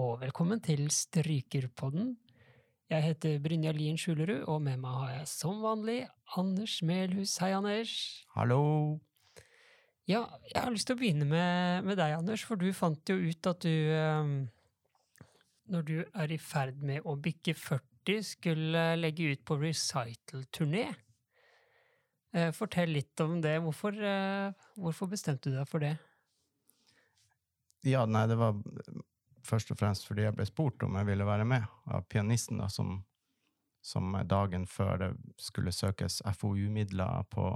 og velkommen til Strykerpodden. Jeg heter Brynja Lien Skjulerud, og med meg har jeg som vanlig Anders Melhus. Hei, Anders. Hallo! Ja, jeg har lyst til å begynne med, med deg, Anders, for du fant jo ut at du um, Når du er i ferd med å bikke 40, skulle legge ut på recital-turné. Uh, fortell litt om det. Hvorfor, uh, hvorfor bestemte du deg for det? Ja, nei, det var først og fremst fordi jeg ble spurt om jeg ville være med av pianisten, da, som, som dagen før det skulle søkes FoU-midler på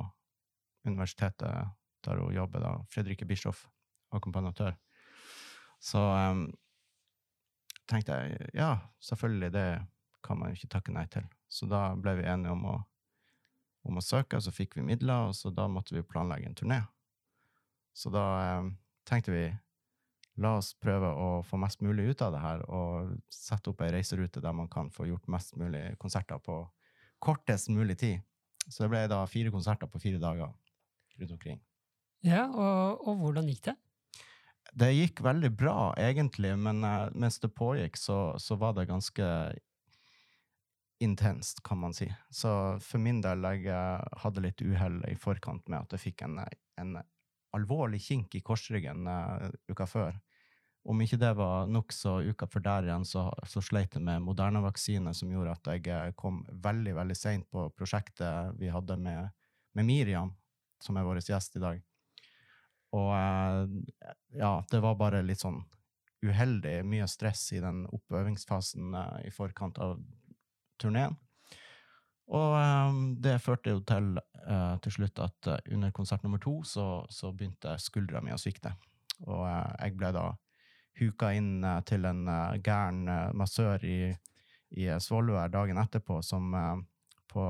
universitetet der hun jobber, da, Fredrikke Bischoff, akkompagnatør. Så um, tenkte jeg ja, selvfølgelig, det kan man jo ikke takke nei til. Så da ble vi enige om å, om å søke, og så fikk vi midler, og så da måtte vi planlegge en turné. Så da um, tenkte vi la oss prøve å få mest mulig ut av det her, og sette opp ei reiserute der man kan få gjort mest mulig konserter på kortest mulig tid. Så det ble da fire konserter på fire dager rundt omkring. Ja, og, og hvordan gikk det? Det gikk veldig bra, egentlig, men uh, mens det pågikk, så, så, var det ganske intenst, kan man si. Så for min del, jeg uh, hadde litt uhell i forkant med at jeg fikk en, en alvorlig kink i korsryggen uh, uka før. Om ikke det var nok, så uka før der igjen så, så sleit jeg med Moderna-vaksine, som gjorde at jeg eh, kom veldig veldig seint på prosjektet vi hadde med, med, Miriam, som er vår gjest i dag. Og uh, ja, det var bare litt sånn uheldig, mye stress i den oppøvingsfasen uh, i forkant av turneen. Og um, det førte jo til uh, til slutt at uh, under konsert nummer to så, så begynte skuldra mi å svikte. Og uh, jeg ble da huka inn til en gæren massør i, i Svolvær dagen etterpå, som på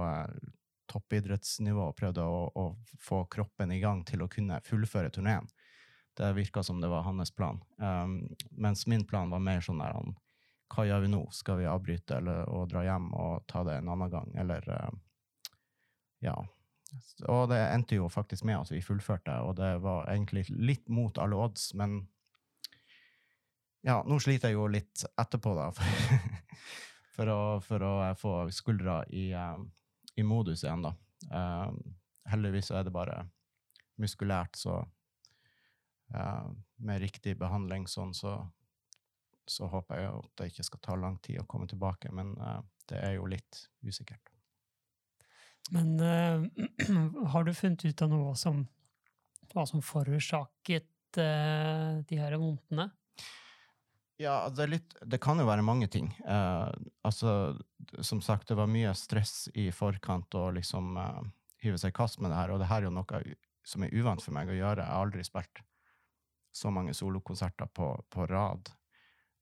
toppidrettsnivå prøvde å, å, få kroppen i gang til å kunne fullføre turneen. Det virka som det var hans plan. Um, mens min plan var mer sånn der Hva gjør vi nå? Skal vi avbryte eller, og dra hjem og ta det en annen gang? Eller Ja. Og det endte jo faktisk med at vi fullførte, og det var egentlig litt mot alle odds, men ja, nå sliter jeg jo litt etterpå, da, for, for, å, for å, få skuldra i, um, i, modus igjen, da. Uh, heldigvis er det bare muskulært, så uh, med riktig behandling sånn, så, så, håper jeg at det ikke skal ta lang tid å komme tilbake, men uh, det er jo litt usikkert. Men uh, har du funnet ut av noe som, hva som forårsaket de her vondtene? Ja, det, litt, det, kan jo være mange ting. Uh, altså, som sagt, det var mye stress i forkant å liksom uh, hive seg i kast med det her, og det her er jo noe som er uvant for meg å gjøre. Jeg har aldri spilt så mange solokonserter på, på rad, uh,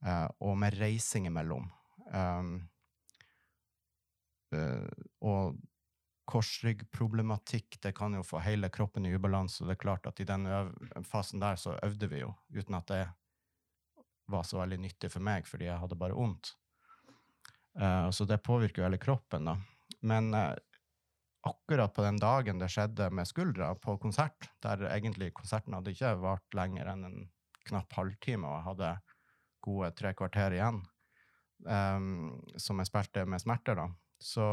og med reising imellom. Um, og korsryggproblematikk, det kan jo få hele kroppen i ubalanse, og det er klart at i den fasen der så øvde vi jo, uten at det var så veldig nyttig for meg, fordi jeg hadde bare vondt. Uh, så det påvirker jo hele kroppen, da. Men akkurat på den dagen det skjedde med skuldra, på konsert, der egentlig konserten hadde ikke vart lenger enn en knapp halvtime, og jeg hadde gode tre kvarter igjen, um, som jeg spilte med smerter, da, så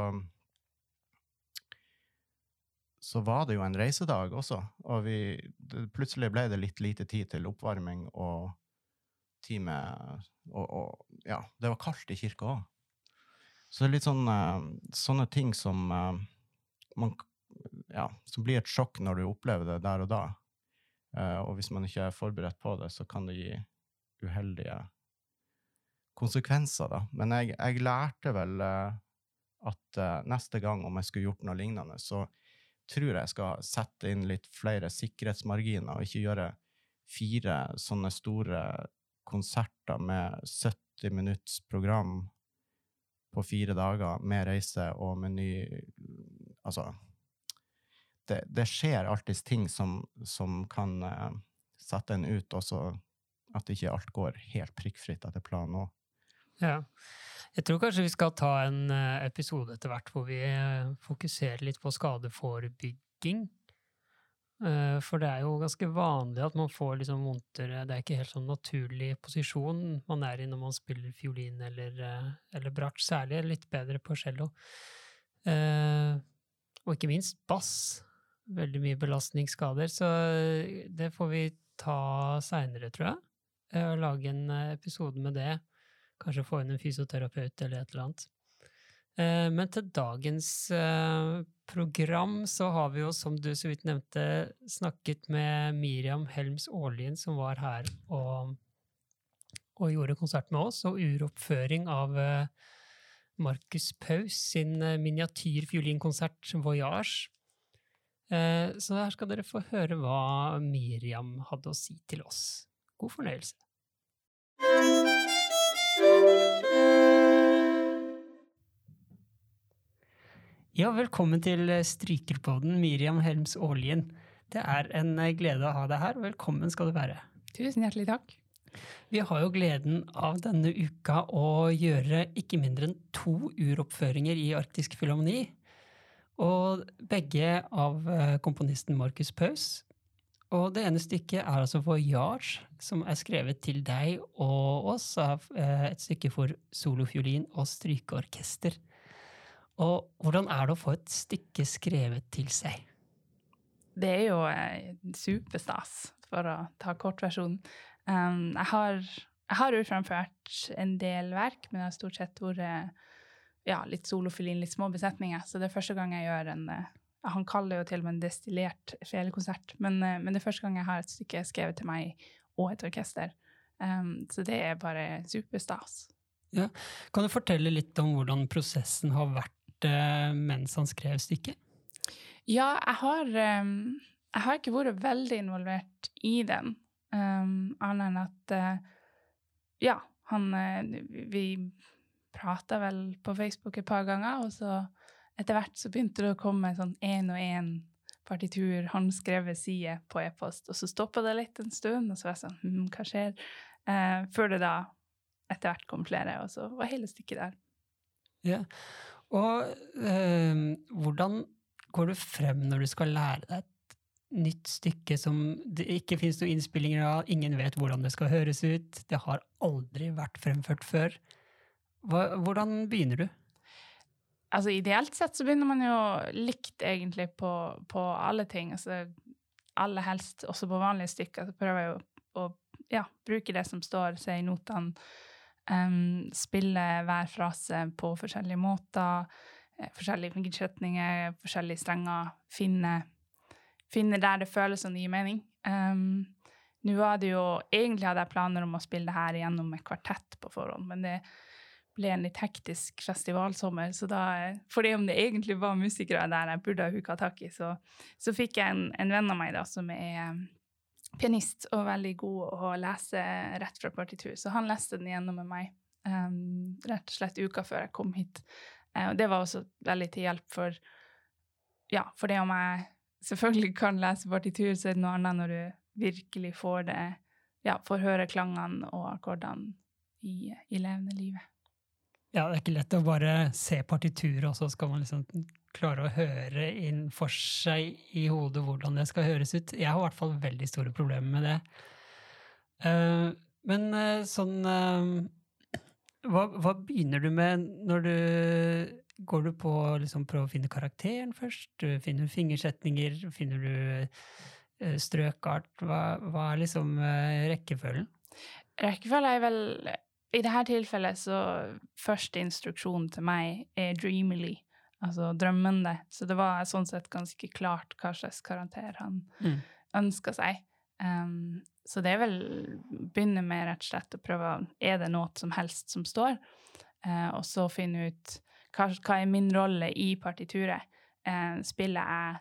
så var det jo en reisedag også, og vi, det, plutselig ble det litt lite tid til oppvarming og time og, og, ja, det var kaldt i kirka òg. Så det er litt sånn, uh, sånne ting som uh, man, ja, som blir et sjokk når du opplever det der og da. Uh, og hvis man ikke er forberedt på det, så kan det gi uheldige konsekvenser, da. Men jeg, jeg lærte vel at neste gang, om jeg skulle gjort noe lignende, så tror jeg skal sette inn litt flere sikkerhetsmarginer, og ikke gjøre fire sånne store konserter med 70 minutts program på fire dager med reise og meny Altså det, det skjer alltids ting som, som kan uh, sette en ut, også at ikke alt går helt prikkfritt etter planen òg. Ja. Jeg tror kanskje vi skal ta en uh, episode etter hvert hvor vi uh, fokuserer litt på skadeforebygging. Eh, For det er jo ganske vanlig at man får liksom vondtere Det er ikke helt sånn naturlig posisjon man er i når man spiller fiolin eller, eh, eller bratsj, særlig litt bedre på cello. Eh, og ikke minst bass. Veldig mye belastningsskader, så eh, det får vi ta seinere, tror jeg. Eh, lage en eh, episode med det. Kanskje få inn en fysioterapeut eller et eller annet. Eh, Men til dagens eh, program så har vi jo, som du så vidt nevnte, snakket med Miriam Helms Aarlien, som var her og, og gjorde konsert med oss, og uroppføring av eh, Markus Paus sin miniatyrfiolinkonsert Voyage. Så her skal dere få høre hva Miriam hadde å si til oss. God fornøyelse. Ja, velkommen til eh, Strykerpodden, Miriam Helms Aalien. Det er en eh, glede å ha deg her. Velkommen skal du være. Tusen hjertelig takk. Vi har jo gleden av denne uka å gjøre ikke mindre enn to uroppføringer i Arktisk Filharmoni. Og begge av eh, komponisten Markus Paus. Og det ene stykket er altså Voyage, som er skrevet til deg og oss av et stykke for solofiolin og strykeorkester. Og hvordan er det å få et stykke skrevet til seg? Det er jo eh, superstas, for å ta kortversjonen. Um, jeg har, jeg har jo framført en del verk, men det har stort sett vært ja, litt solofilin, litt små besetninger. Så det er første gang jeg gjør en eh, Han kaller det jo til og med en destillert felekonsert, men, eh, men det er første gang jeg har et stykke skrevet til meg og et orkester. Um, så det er bare superstas. Kan du fortelle litt om hvordan prosessen har vært eh, mens han skrev stykket? Ja, jeg har, um, jeg har ikke vært veldig involvert i den, um, annet enn at uh, Ja, han Vi prata vel på Facebook et par ganger, og så etter hvert så begynte det å komme sånn én og én partitur, håndskrevet side på e-post, og så stoppa det litt en stund, og så var jeg sånn hm, Hva skjer? Uh, før det da etter hvert kom flere, og så var hele stykket der. Ja. Og eh, hvordan går du frem når du skal lære deg et nytt stykke som det ikke finnes noen innspillinger av, ingen vet hvordan det skal høres ut, det har aldri vært fremført før. Hva, hvordan begynner du? Altså Ideelt sett så begynner man jo likt egentlig på, på alle ting. Altså aller helst også på vanlige stykker. Så prøver jeg jo å ja, bruke det som står, se i notene. Em, spille hver frase på forskjellige måter. eh, Forskjellige fingersetninger, forskjellige strenger. Finne, finne der det føles som det gir mening. Um, Nå var det jo Egentlig hadde jeg planer om å spille det her gjennom med kvartett på forhånd, men det ble en litt hektisk festivalsommer, så da, fordi om det egentlig var musikere der jeg burde ha huka tak i, så, så fikk jeg en, en venn av meg da, som er pianist og veldig god å lese rett fra partitur, så han leste den igjennom med meg um, rett og slett uka før jeg kom hit. Og det var også veldig til hjelp for, ja, for det om jeg selvfølgelig kan lese partitur, så er det noe annet når du virkelig får det, ja, får høre klangene og akkordene i, i levende livet. Ja, det er ikke lett å bare se partituret, og så skal man liksom klare å høre inn for seg i hodet hvordan det skal høres ut. Jeg har i hvert fall veldig store problemer med det. Eh, men eh, sånn eh, hva, hva begynner du med når du Går du på liksom prøve å finne karakteren først? Du finner du fingersetninger? Finner du strøkart? Hva, hva er liksom rekkefølgen? rekkefølgen? Rekkefølge er vel I dette tilfellet så første instruksjon til meg er dreamily, altså drømmende. Så det var sånn sett ganske klart hva slags karakter han Mm. ønska seg. Um, så det er vel begynne med rett og slett å prøve Er det noe som helst som står? Uh, og så finne ut hva, hva er min rolle i partituret. Uh, spiller jeg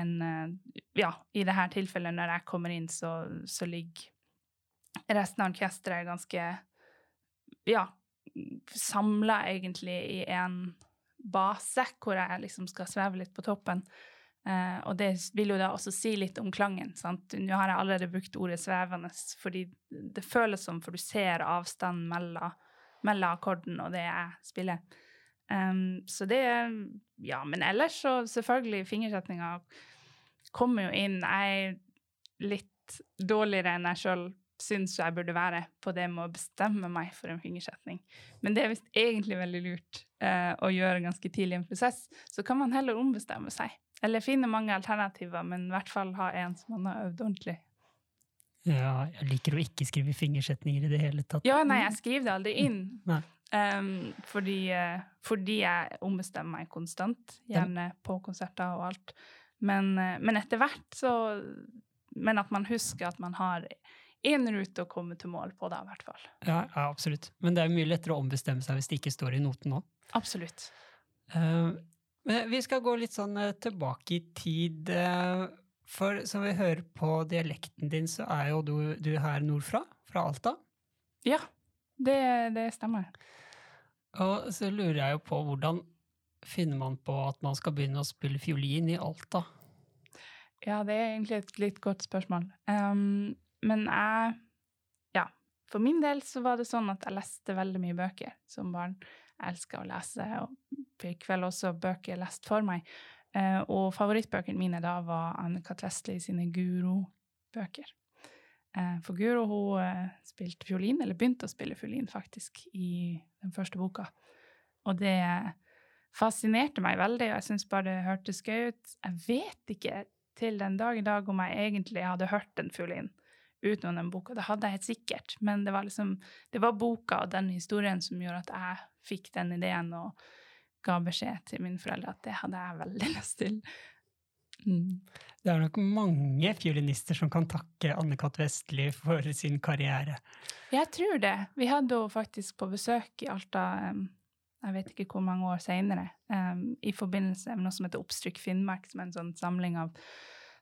en uh, Ja, i dette tilfellet, når jeg kommer inn, så, så ligger resten av orkesteret ganske Ja, samla egentlig i en base, hvor jeg liksom skal sveve litt på toppen. Eh, og det vil jo da også si litt om klangen. sant? Nå har jeg allerede brukt ordet svevende, fordi det føles som, for du ser avstanden mellom, mellom akkorden og det jeg spiller. Um, så det Ja, men ellers så selvfølgelig fingersetninga kommer jo inn Jeg er litt dårligere enn jeg sjøl syns jeg burde være på det med å bestemme meg for en fingersetning. Men det er visst egentlig veldig lurt eh, å gjøre ganske tidlig i en prosess. Så kan man heller ombestemme seg. Eller finne mange alternativer, men i hvert fall ha en som man har øvd ordentlig. Ja, jeg liker å ikke skrive fingersetninger i det hele tatt. Ja, nei, jeg skriver det aldri inn. Um, fordi, eh, fordi jeg ombestemmer meg konstant, gjerne på konserter og alt. Men, eh, men etter hvert så Men at man husker at man har én rute å komme til mål på, da, i hvert fall. Ja, ja, absolutt. Men det er mye lettere å ombestemme seg hvis det ikke står i noten nå. Absolutt. Uh, men vi skal gå litt sånn eh, tilbake i tid. eh, for som vi hører på dialekten din, så er jo du, du her nordfra, fra Alta. Ja, det, det stemmer. Og så lurer jeg jo på hvordan finner man på at man skal begynne å spille fiolin i Alta? Ja, det er egentlig et litt godt spørsmål. Um, men jeg Ja. For min del så var det sånn at jeg leste veldig mye bøker som barn. Jeg elska å lese, og fikk vel også bøker lest for meg. Eh, og favorittbøkene mine da var Anne-Kat. Vestli sine Guro-bøker. Eh, for Guro hun eh, spilte fiolin, eller begynte å spille fiolin, faktisk, i den første boka. Og det fascinerte meg veldig, og jeg syntes bare det hørtes gøy ut. Jeg vet ikke til den dag i dag om jeg egentlig hadde hørt en fiolin utenom den boka. Det hadde jeg helt sikkert, men det var liksom det var boka og den historien som gjorde at jeg fikk den ideen og ga beskjed til mine foreldre at det hadde jeg veldig lyst til. Mm. Det er nok mange fiolinister som kan takke Anne-Kat. Vestli for sin karriere. Jeg tror det. Vi hadde henne faktisk på besøk i Alta jeg vet ikke hvor mange år seinere, um, i forbindelse med noe som heter Oppstrykk Finnmark, som er en sånn samling av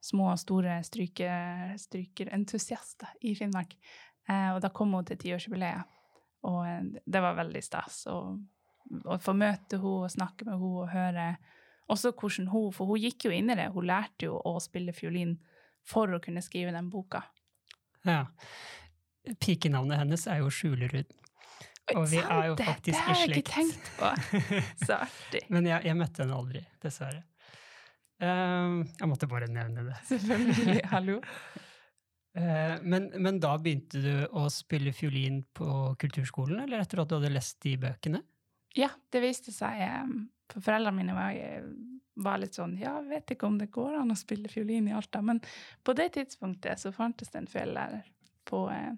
små og store stryker, strykerentusiaster i Finnmark. Eh, og da kom hun til tiårsjubileet, og eh, det var veldig stas. Og få møte henne og snakke med henne og høre også hvordan hun For hun gikk jo inn i det. Hun lærte jo å spille fiolin for å kunne skrive den boka. Ja. Pikenavnet hennes er jo Skjulerud. Og vi er jo faktisk i slekt. Det har jeg ikke tenkt på. Så artig. Men jeg, jeg møtte henne aldri, dessverre. Ehm, jeg måtte bare nevne det. Selvfølgelig. Hallo. Eh, men, men da begynte du å spille fiolin på kulturskolen, eller etter at du hadde lest de bøkene? Ja, det viste seg eh, For foreldrene mine var, var litt sånn Ja, vet ikke om det går an å spille fiolin i Alta. Men på det tidspunktet så fantes det en fiollærer på, eh,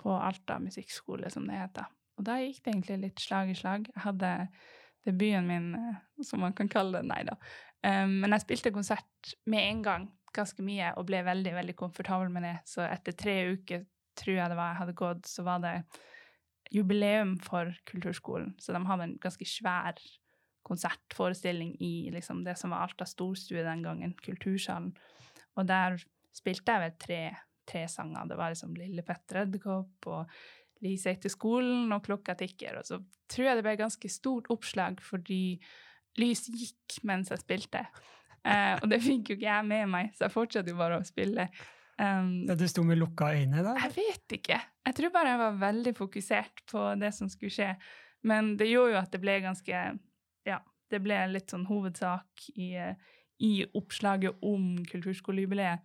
på Alta musikkskole, som det heter. Og da gikk det egentlig litt slag i slag. Jeg hadde debuten min, eh, som man kan kalle det, nei da. Um, men jeg spilte konsert med en gang, ganske mye, og ble veldig veldig komfortabel med det. Så etter tre uker, tror jeg det var jeg hadde gått, så var det jubileum for kulturskolen. Så de hadde en ganske svær konsertforestilling i liksom, det som var Alta storstue den gangen, Kultursalen. Og der spilte jeg vel tre, tre sanger. Det var liksom Lille Petter Edderkopp og Lise etter skolen og Klokka tikker. Og så tror jeg det ble ganske stort oppslag fordi lys gikk mens jeg spilte. Uh, og det fikk jo ikke jeg med meg, så jeg fortsatte jo bare å spille. Um, du sto med lukka øyne da? jeg vet ikke. Jeg tror bare jeg var veldig fokusert på det som skulle skje. Men det gjorde jo at det ble ganske Ja, det ble litt sånn hovedsak i, i oppslaget om kulturskolejubileet.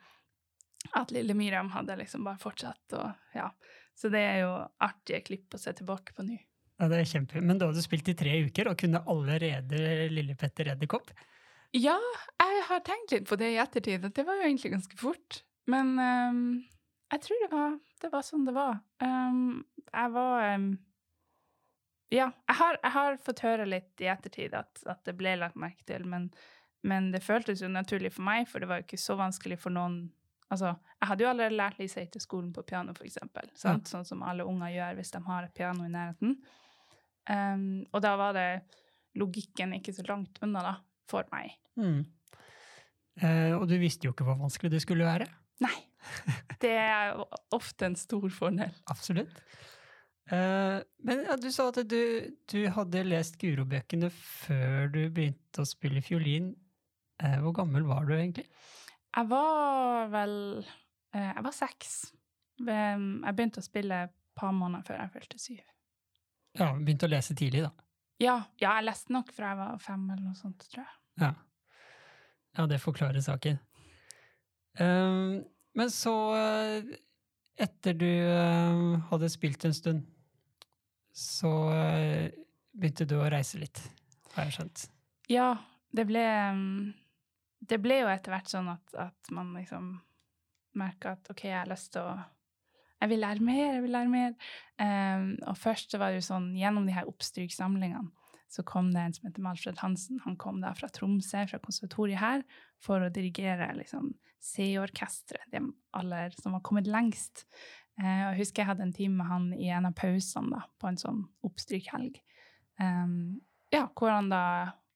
At lille Miriam hadde liksom bare fortsatt og Ja. Så det er jo artige klipp å se tilbake på nå. Ja, det er kjempe. Men da hadde du spilt i tre uker og kunne allerede Lille Petter Edderkopp? Ja, jeg har tenkt litt på det i ettertid, at det var jo egentlig ganske fort. Men um, jeg tror det var, det var sånn det var. Um, jeg var um, Ja, jeg har, jeg har fått høre litt i ettertid at, at det ble lagt merke til, men, men det føltes jo naturlig for meg, for det var jo ikke så vanskelig for noen Altså, jeg hadde jo allerede lært Lise til skolen på piano, for eksempel. Sånn som alle unger gjør hvis de har et piano i nærheten. Ehm, og da var det logikken ikke så langt unna, da, for meg. Mm. Eh, og du visste jo ikke hvor vanskelig det skulle være. Nei. Det er ofte en stor fordel. Absolutt. Eh, men ja, du sa at du, du hadde lest Guro-bøkene før du begynte å spille fiolin. Eh, hvor gammel var du egentlig? Jeg var vel eh, Jeg var seks. Jeg begynte å spille et par måneder før jeg fylte syv. Ja, begynte å lese tidlig, da. Ja, ja, jeg leste nok fra jeg var fem eller noe sånt, tror jeg. Ja, ja det forklarer saken. Um, men så, eh, etter du um, hadde spilt en stund, så uh, begynte du å reise litt, har jeg skjønt. Ja, det ble Det ble jo etter hvert sånn at, at man liksom merka at OK, jeg har lyst til å Jeg vil lære mer, jeg vil lære mer. Um, og først så var det jo sånn, gjennom de her oppstryksamlingene, så kom det en som heter Malfred Hansen. Han kom da fra Tromsø, fra konservatoriet her, for å dirigere liksom C-orkesteret, de aller som var kommet lengst. Uh, og jeg husker jeg hadde en time med han i en av pausene da, på en sånn oppstrykhelg. Um, ja, hvor han da,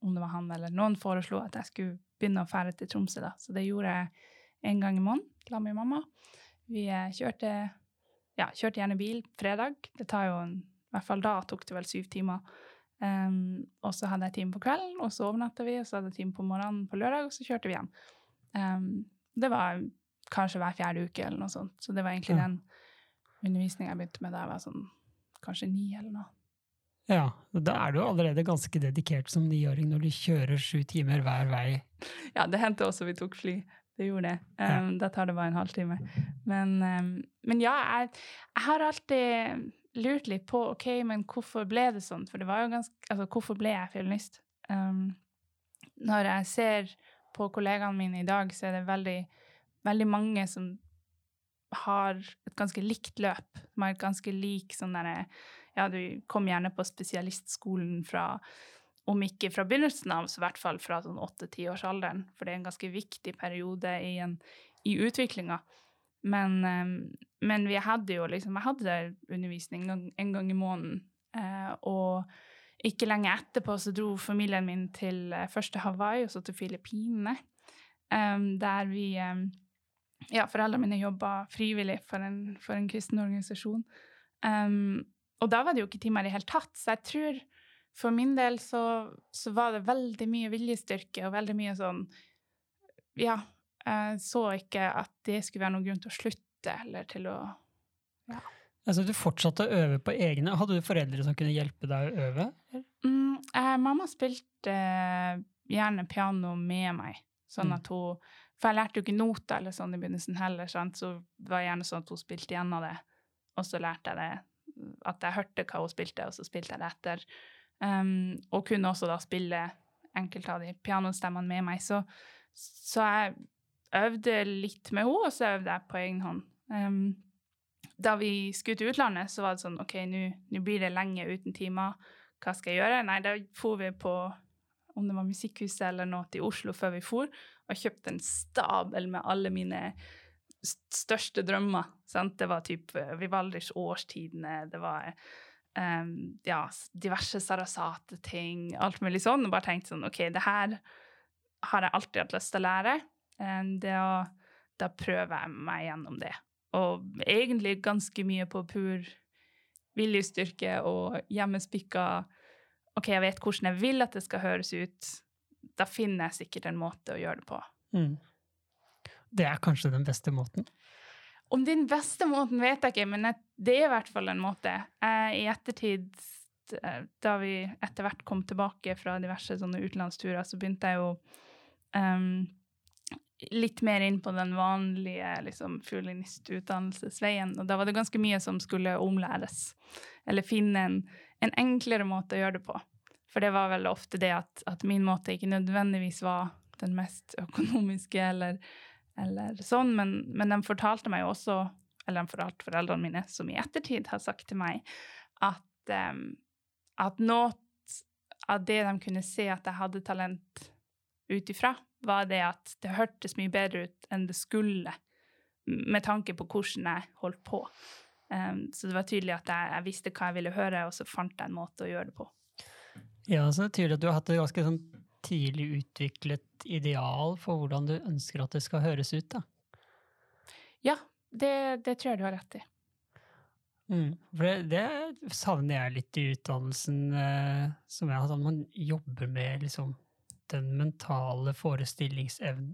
om det var han eller noen, foreslo at jeg skulle begynne å fære til Tromsø. da. Så det gjorde jeg en gang i måneden sammen med mamma. Vi eh, kjørte, ja, kjørte gjerne bil fredag. Det tar jo en, I hvert fall da tok det vel syv timer. Um, og så hadde jeg time på kvelden, og så overnatta vi, og så hadde jeg time på morgenen på lørdag, og så kjørte vi hjem. Um, det var kanskje hver fjerde uke eller noe sånt. Så det var egentlig Ja. den undervisninga jeg begynte med da jeg var sånn kanskje ni eller noe. Ja, da er du allerede ganske dedikert som niåring når du kjører sju timer hver vei. Ja, det hendte også vi tok fly. Det gjorde det. Ja. Um, Da tar det bare en halvtime. Men, um, men ja, jeg, jeg har alltid lurt litt på ok, men hvorfor ble det sånn? For det var jo ganske, altså hvorfor ble jeg fiolinist? Um, når jeg ser på kollegaene mine i dag, så er det veldig, veldig mange som har et ganske likt løp. Som har et ganske lik sånn derre Ja, du kom gjerne på spesialistskolen fra om ikke fra begynnelsen av, så i hvert fall fra sånn åtte-tiårsalderen. For det er en ganske viktig periode i, en, i utviklinga. Men, eh, men vi hadde jo liksom Jeg hadde undervisning en gang, en gang i måneden. Eh, og ikke lenge etterpå så dro familien min til eh, først til Hawaii og så til Filippinene. der vi Ja, foreldrene mine jobba frivillig for en, for en kristen organisasjon. Og da var det jo ikke timer i det hele tatt. Så jeg tror for min del så, så var det veldig mye viljestyrke og veldig mye sånn Ja, jeg så ikke at det skulle være noen grunn til å slutte eller til å ja. Altså, du fortsatte å øve på egne. Hadde du foreldre som kunne hjelpe deg å øve? mm, eh, Mamma spilte eh, gjerne piano med meg, sånn Mm. at hun For jeg lærte jo ikke noter eller sånn i begynnelsen heller, sant? så det var gjerne sånn at hun spilte gjennom det, og så lærte jeg det At jeg hørte hva hun spilte, og så spilte jeg det etter. Um, og kunne også da spille enkelte av de pianostemmene med meg. Så, så jeg øvde litt med henne, og så øvde jeg på egen hånd. Um, da vi skulle til utlandet, så var det sånn OK, nå blir det lenge uten timer. Hva skal jeg gjøre? Nei, da for vi på om det var Musikkhuset eller noe til Oslo før vi for, og kjøpte en stabel med alle mine største drømmer. Sant? Det var typ Vivalders Årstidene, det var em, ja, diverse Sarasate-ting, alt mulig sånn, og bare tenkt sånn OK, det her har jeg alltid hatt lyst til å lære. Um, å, da prøver jeg meg gjennom det. Og egentlig ganske mye på pur viljestyrke og hjemmespikka OK, jeg vet hvordan jeg vil at det skal høres ut. Da finner jeg sikkert en måte å gjøre det på. Mm. Det er kanskje den beste måten. Om den beste måten vet jeg ikke, men det er i hvert fall en måte. I ettertid, eh, da vi etter hvert kom tilbake fra diverse sånne utenlandsturer, så begynte jeg jo um, litt mer inn på den vanlige liksom, fiolinistutdannelsesveien. Og da var det ganske mye som skulle omlæres. Eller finne en, en enklere måte å gjøre det på. For det var vel ofte det at, at min måte ikke nødvendigvis var den mest økonomiske eller eller sånn, men, men de fortalte meg jo også, eller de fortalte foreldrene mine, som i ettertid har sagt til meg, at, um, at noe av det de kunne se at jeg hadde talent ut ifra, var det at det hørtes mye bedre ut enn det skulle, med tanke på hvordan jeg holdt på. Um, så det var tydelig at jeg, jeg visste hva jeg ville høre, og så fant jeg en måte å gjøre det på. Ja, så det er tydelig at du har hatt et ganske sånn tidlig utviklet ideal for hvordan du ønsker at det skal høres ut. da. Ja, det, det tror jeg du har rett i. Mm. For det, det savner jeg litt i utdannelsen eh, som jeg har at man jobber med liksom, den mentale forestillingsevnen.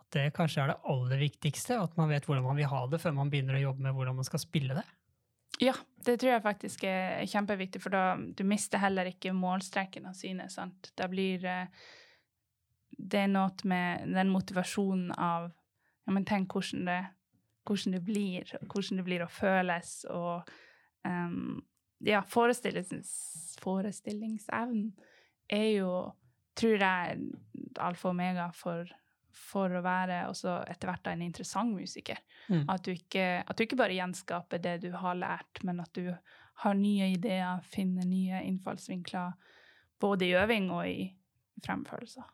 At det kanskje er det aller viktigste, at man vet hvordan man vil ha det før man begynner å jobbe med hvordan man skal spille det. Ja, det tror jeg faktisk er kjempeviktig, for da du mister heller ikke målstreken av syne. sant? Da blir eh, det noe med den motivasjonen av ja, men tenk hvordan det, hvordan det blir, hvordan det blir å føles, og um, ja, forestillingsevnen er jo, tror jeg, alfa og omega for, for å være også etter hvert en interessant musiker. Mm. At, du ikke, at du ikke bare gjenskaper det du har lært, men at du har nye ideer, finner nye innfallsvinkler, både i øving og i fremførelser.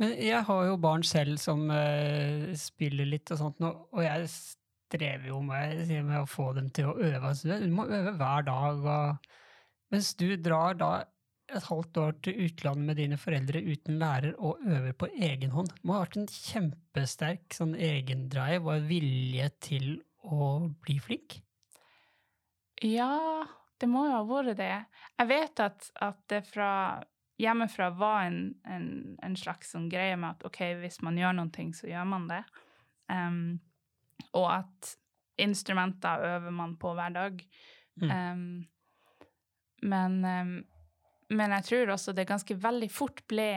Men jeg har jo barn selv som uh, spiller litt og sånt, og jeg strever jo med, med å få dem til å øve. Altså, du må øve hver dag. Og, mens du drar da et halvt år til utlandet med dine foreldre uten lærer og øver på egen hånd. Det må ha vært en kjempesterk sånn egendrive og vilje til å bli flink. Ja, det må jo ha vært det. Jeg vet at, at det fra hjemmefra var en, en, en slags sånn greie med at OK, hvis man gjør noen ting, så gjør man det. Um, og at instrumenter øver man på hver dag. Mm. Um, men, um, men jeg tror også det ganske veldig fort ble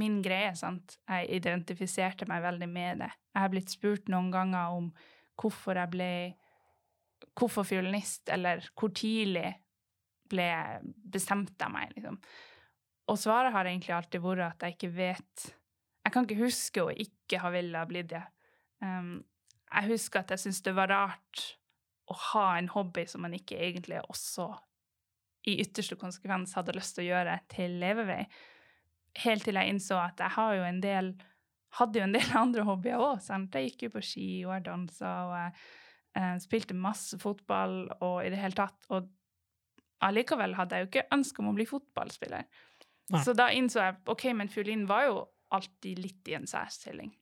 min greie. sant? Jeg identifiserte meg veldig med det. Jeg har blitt spurt noen ganger om hvorfor jeg ble Hvorfor fiolinist, eller hvor tidlig ble jeg meg, liksom. Og svaret har egentlig alltid vært at jeg ikke vet Jeg kan ikke huske å ikke ha villet bli det. Um, jeg husker at jeg syntes det var rart å ha en hobby som man ikke egentlig også i ytterste konsekvens hadde lyst til å gjøre til levevei. Helt til jeg innså at jeg har jo en del hadde jo en del andre hobbyer òg. Jeg gikk jo på ski, og jeg dansa, og jeg eh, spilte masse fotball og i det hele tatt. Og allikevel hadde jeg jo ikke ønske om å bli fotballspiller. Nei. Så da innså jeg ok, men fiolin var jo alltid litt i en særstilling.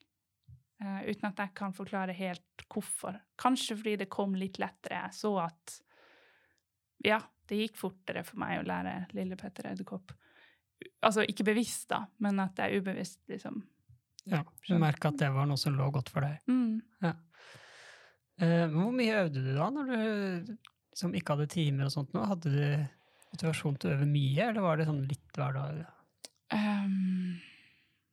Eh, uten at jeg kan forklare helt hvorfor. Kanskje fordi det kom litt lettere. Jeg så at ja, det gikk fortere for meg å lære Lille Petter Edderkopp. Altså ikke bevisst, da, men at det er ubevisst, liksom. Ja, du merka at det var noe som lå godt for deg. Mm. Eh, hvor mye øvde du da, når du liksom ikke hadde timer og sånt? nå? Hadde du motivasjon til å øve mye, eller var det sånn litt hver dag? Um,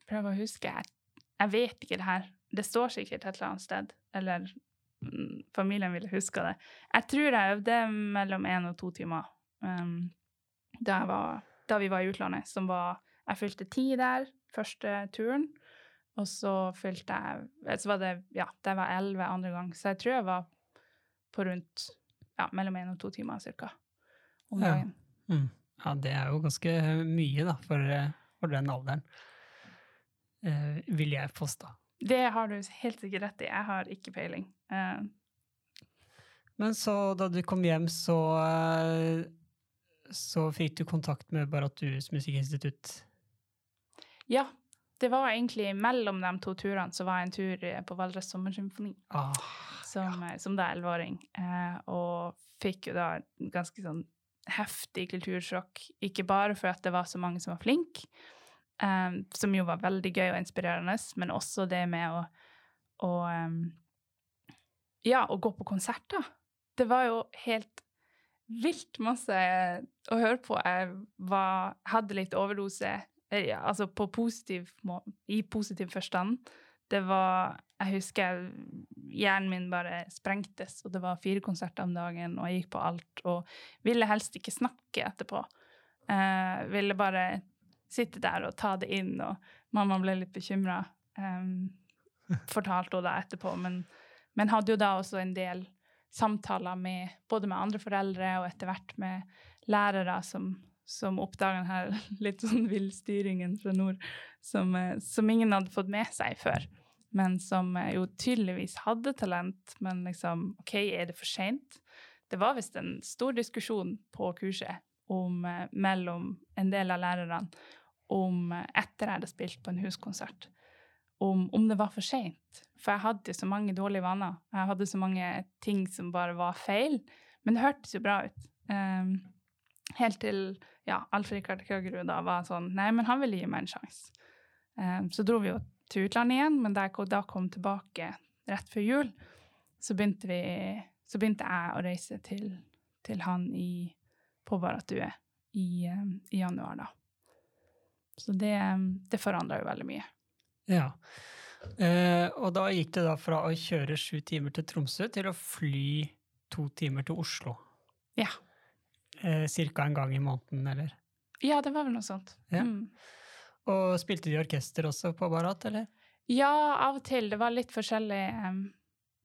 prøv å huske. Jeg, jeg vet ikke det her. Det står sikkert et eller annet sted. Eller familien ville huska det. Jeg tror jeg øvde mellom én og to timer um, da, var, da vi var i utlandet. Som var Jeg fylte ti der første turen. Og så fylte jeg Så var det Ja, det var elleve andre gang. Så jeg tror jeg var på rundt ja, mellom én og to timer cirka om Ja. Mm. Ja, det er jo ganske mye, da, for, eh, for den alderen. Eh, vil jeg påstå. Det har du helt sikkert rett i. Jeg har ikke peiling. Uh. Men så, da du kom hjem, så eh, så fikk du kontakt med Baratus musikkinstitutt. ja, det var egentlig mellom de to turene så var jeg en tur eh, på Valdres Sommersymfoni Ah, som, ja. som da elleveåring. Eh, og fikk jo da ganske sånn heftig kultursjokk. Ikke bare for at det var så mange som var flinke, eh, som jo var veldig gøy og inspirerende, men også det med å, å um, Ja, å gå på konserter. Det var jo helt vilt masse å høre på. Jeg var, hadde litt overdose, eh, altså på positiv, i positiv forstand. Det var Jeg husker hjernen min bare sprengtes, og det var fire konserter om dagen, og jeg gikk på alt, og ville helst ikke snakke etterpå. Uh, ville bare sitte der og ta det inn, og mamma ble litt bekymra. Um, fortalte hun da etterpå, men, men hadde jo da også en del samtaler med både med andre foreldre og etter hvert med lærere som, som oppdaga denne litt sånn villstyringen fra nord, som, eh, som ingen hadde fått med seg før. Men som eh, jo tydeligvis hadde talent, men liksom OK, er det for seint? Det var visst en stor diskusjon på kurset om, eh, mellom en del av lærerne om eh, etter jeg hadde spilt på en huskonsert, om, om det var for seint. For jeg hadde så mange dårlige vaner. Jeg hadde så mange ting som bare var feil. Men det hørtes jo bra ut. Um, helt til ja, Alf-Rikard Krøgerud var sånn Nei, men han ville gi meg en sjanse. Um, så dro vi jo til utlandet igjen, men da jeg da kom tilbake rett før jul, så begynte, vi, så begynte jeg å reise til, til han i, på Baratue i, um, i januar, da. Så det, um, det forandra jo veldig mye. Ja. Eh, og da gikk det da fra å kjøre sju timer til Tromsø til å fly to timer til Oslo. Ja. Eh, Cirka en gang i måneden, eller? Ja, det var vel noe sånt. Ja. Mm. Og spilte de orkester også på Barat, eller? Ja, av og til. Det var litt forskjellig. em,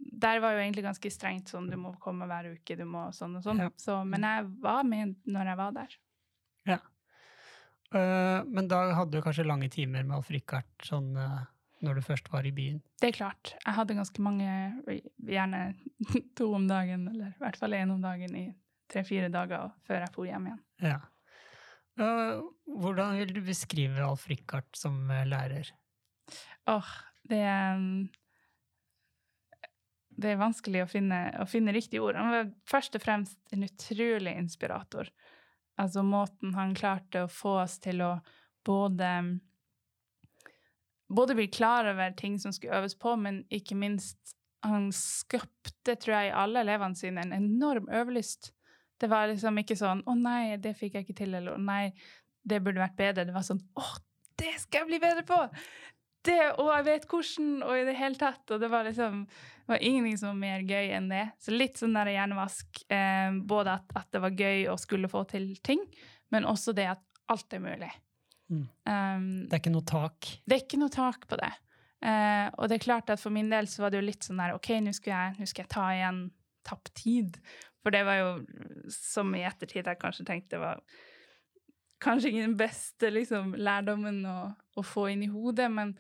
der var jo egentlig ganske strengt sånn du må komme hver uke, du må sånn og sånn. Ja. Så, men jeg var med når jeg var der. Eh, men da hadde du kanskje lange timer med Alf Rikard sånn, uh, når du først var i byen. Det er klart. Jeg hadde ganske mange, gjerne to om dagen, eller i hvert fall én om dagen i tre-fire dager før jeg dro hjem igjen. Ja. Eh, hvordan vil du beskrive Alf Rikard som lærer? Åh, det er um, Det er vanskelig å finne, å finne riktige ord. Han var først og fremst en utrolig inspirator. Altså måten han klarte å få oss til å både Både bli klar over ting som skulle øves på, men ikke minst han skapte, tror jeg, i alle elevene sine en enorm øvelyst. Det var liksom ikke sånn 'Å nei, det fikk jeg ikke til', eller 'Å nei, det burde vært bedre'. Det var sånn 'Å, det skal jeg bli bedre på'! Det, og jeg vet hvordan, og i det hele tatt. Og det var liksom det var ingenting som var mer gøy enn det. Så litt sånn der hjernevask. Eh, både at, at det var gøy å skulle få til ting, men også det at alt er mulig. Mm. Um, Det er ikke noe tak. det er ikke noe tak på det. Eh, og det er klart at for min del så var det jo litt sånn der OK, nå skal jeg, jeg ta igjen tapt tid. For det var jo, som i ettertid jeg kanskje tenkte var kanskje ikke den beste liksom, lærdommen å, å få inn i hodet, men,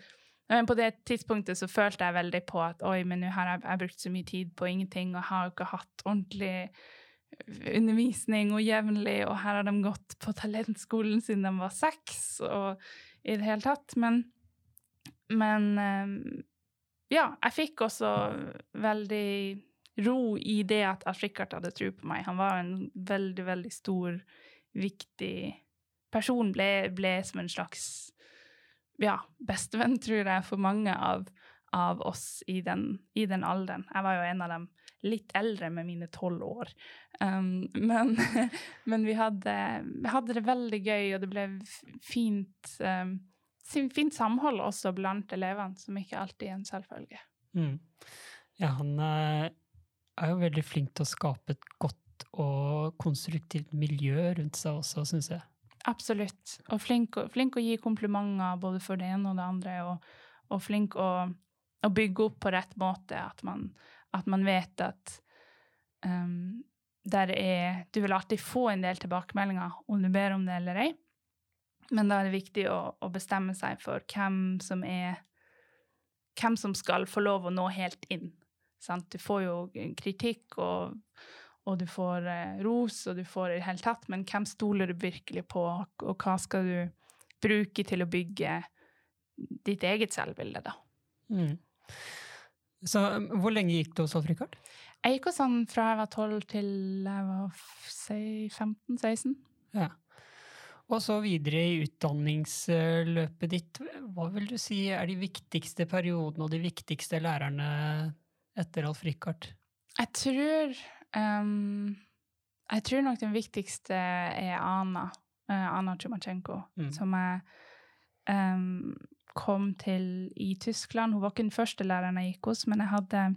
men på det tidspunktet så følte jeg veldig på at oi, men nå har jeg, jeg brukt så mye tid på ingenting og har jo ikke hatt ordentlig undervisning og jevnlig, og her har de gått på talentskolen siden de var seks, og i det hele tatt. Men, men eh, ja, jeg fikk også veldig ro i det at Alf Rikard hadde tro på meg. Han var en veldig, veldig stor, viktig person. Ble, ble som en slags ja, bestevenn, tror jeg, for mange av, av oss i den, i den alderen. Jeg var jo en av dem litt eldre med mine tolv år. Um, men men vi, hadde, hadde det veldig gøy, og det ble fint, um, fint samhold også blant elevene, som ikke alltid er en selvfølge. Mm. Ja, han eh, er jo veldig flink til å skape et godt og konstruktivt miljø rundt seg også, syns jeg. Absolutt. Og flink, flink å gi komplimenter både for det ene og det andre, og, og flink å, å bygge opp på rett måte. At man, at man vet at um, der er Du vil alltid få en del tilbakemeldinger om du ber om det eller ei, men da er det viktig å, å bestemme seg for hvem som er Hvem som skal få lov å nå helt inn. Sant? Du får jo kritikk og og du får eh, ros, og du får i det hele tatt, men hvem stoler du virkelig på, og hva skal du bruke til å bygge ditt eget selvbilde, da? Mm. Så um, hvor lenge gikk du hos Alf Rikard? Jeg gikk hos han fra jeg var 12 til jeg var 15-16. Ja. Og så videre i utdanningsløpet ditt, hva vil du si er de viktigste periodene og de viktigste lærerne etter Alf Rikard? Jeg tror ehm, Jeg tror nok den viktigste er Ana. uh, Anna Tsjumatsjenko, Mm. som jeg um, kom til i Tyskland. Hun var ikke den første læreren jeg gikk hos, men jeg hadde,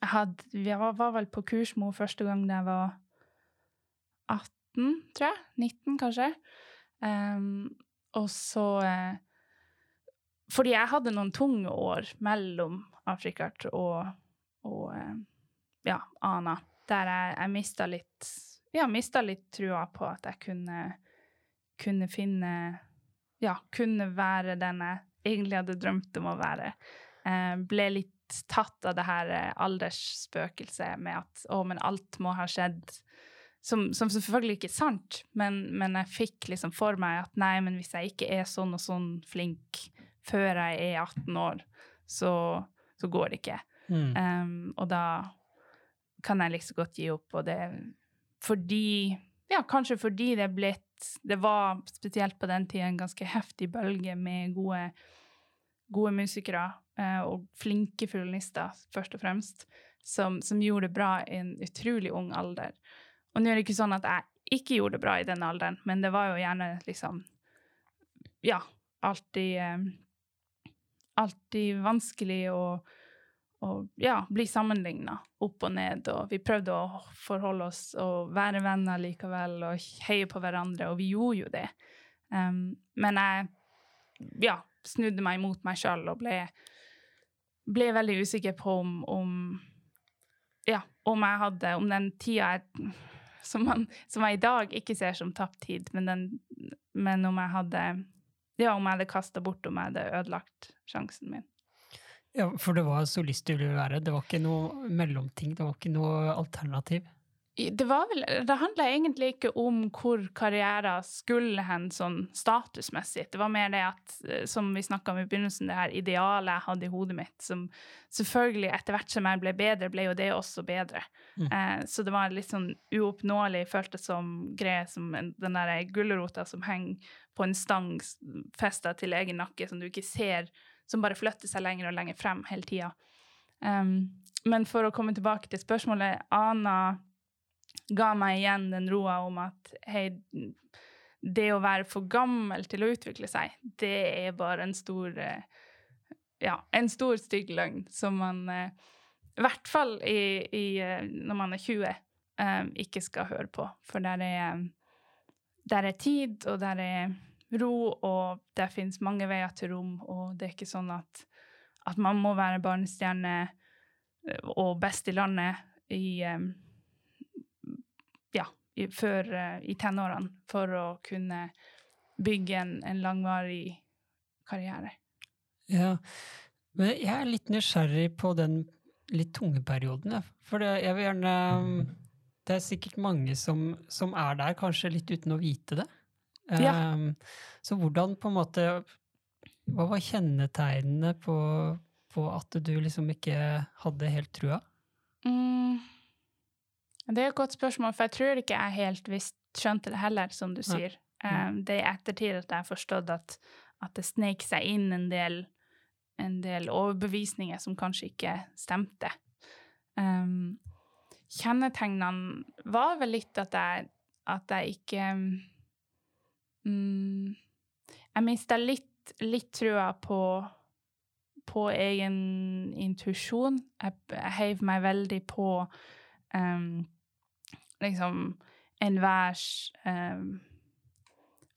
jeg hadde Vi var, var vel på kurs med henne første gang da jeg var 18, tror jeg. 19, kanskje. Um, og så uh, Fordi jeg hadde noen tunge år mellom Afrikart og, og eh, ja, Ana, der jeg, jeg mista litt Ja, mista litt trua på at jeg kunne, kunne finne Ja, kunne være den jeg egentlig hadde drømt om å være. Eh, ble litt tatt av det her eh, aldersspøkelset med at å, men alt må ha skjedd som, som selvfølgelig ikke er sant, men, men jeg fikk liksom for meg at nei, men hvis jeg ikke er sånn og sånn flink før jeg er 18 år, så, så går det ikke. Mm. Um, og da kan jeg liksom godt gi opp, og det fordi Ja, kanskje fordi det er blitt Det var spesielt på den tida en ganske heftig bølge med gode, gode musikere eh, og flinke fiolinister, først og fremst, som, som gjorde det bra i en utrolig ung alder. Og nå er det ikke sånn at jeg ikke gjorde det bra i den alderen, men det var jo gjerne liksom Ja, alltid eh, alltid vanskelig å, å ja, bli sammenligna opp og ned. Og vi prøvde å forholde oss og være venner likevel og heie på hverandre, og vi gjorde jo det. Um, men jeg ja, snudde meg mot meg sjøl og ble, ble veldig usikker på om, om ja, om jeg hadde Om den tida jeg, som, man, som jeg i dag ikke ser som tapt tid, men, den, men om jeg hadde Ja, om jeg hadde kasta bort, om jeg hadde ødelagt sjansen min. Ja, For det var solist du ville være? Det var ikke noe mellomting? Det var ikke noe alternativ? Det, var vel, det handla egentlig ikke om hvor karrieren skulle hen sånn statusmessig. Det var mer det at, eh, som vi snakka om i begynnelsen, det her idealet jeg hadde i hodet mitt, som selvfølgelig etter hvert som jeg ble bedre, ble jo det også bedre. Mm. Eh, så det var litt sånn uoppnåelig, føltes som greie som en, den der gulrota som henger på en stang festa til egen nakke, som du ikke ser, som bare flytter seg lenger og lenger frem hele tida. Um, men for å komme tilbake til spørsmålet Ana ga meg igjen den roa om at hei, det å være for gammel til å utvikle seg, det er bare en stor eh, Ja, en stor, stygg løgn som man eh, I hvert fall i, i, eh, når man er 20, ikke skal høre på. For der er, der er tid, og der er ro, og det fins mange veier til rom, og det er ikke sånn at, at man må være barnestjerne og best i landet i ja, i, før, uh, i tenårene for å kunne bygge en, en, langvarig karriere. Ja, men jeg er litt nysgjerrig på den litt tunge perioden. For det, jeg vil gjerne Det er sikkert mange som, som, er der, kanskje litt uten å vite det. Ja. Um, så hvordan på en måte Hva var kjennetegnene på, på at du liksom ikke hadde helt trua? Mm. Det er et godt spørsmål, for jeg tror ikke jeg helt visst skjønte det heller, som du sier. Um, det er i ettertid at jeg har forstått at, at det snek seg inn en del, en del, overbevisninger som kanskje ikke stemte. Um, kjennetegnene var vel litt at jeg, at jeg ikke um, Jeg mista litt, litt trua på, på egen intuisjon. Jeg, jeg heiv meg veldig på um, liksom enhvers um,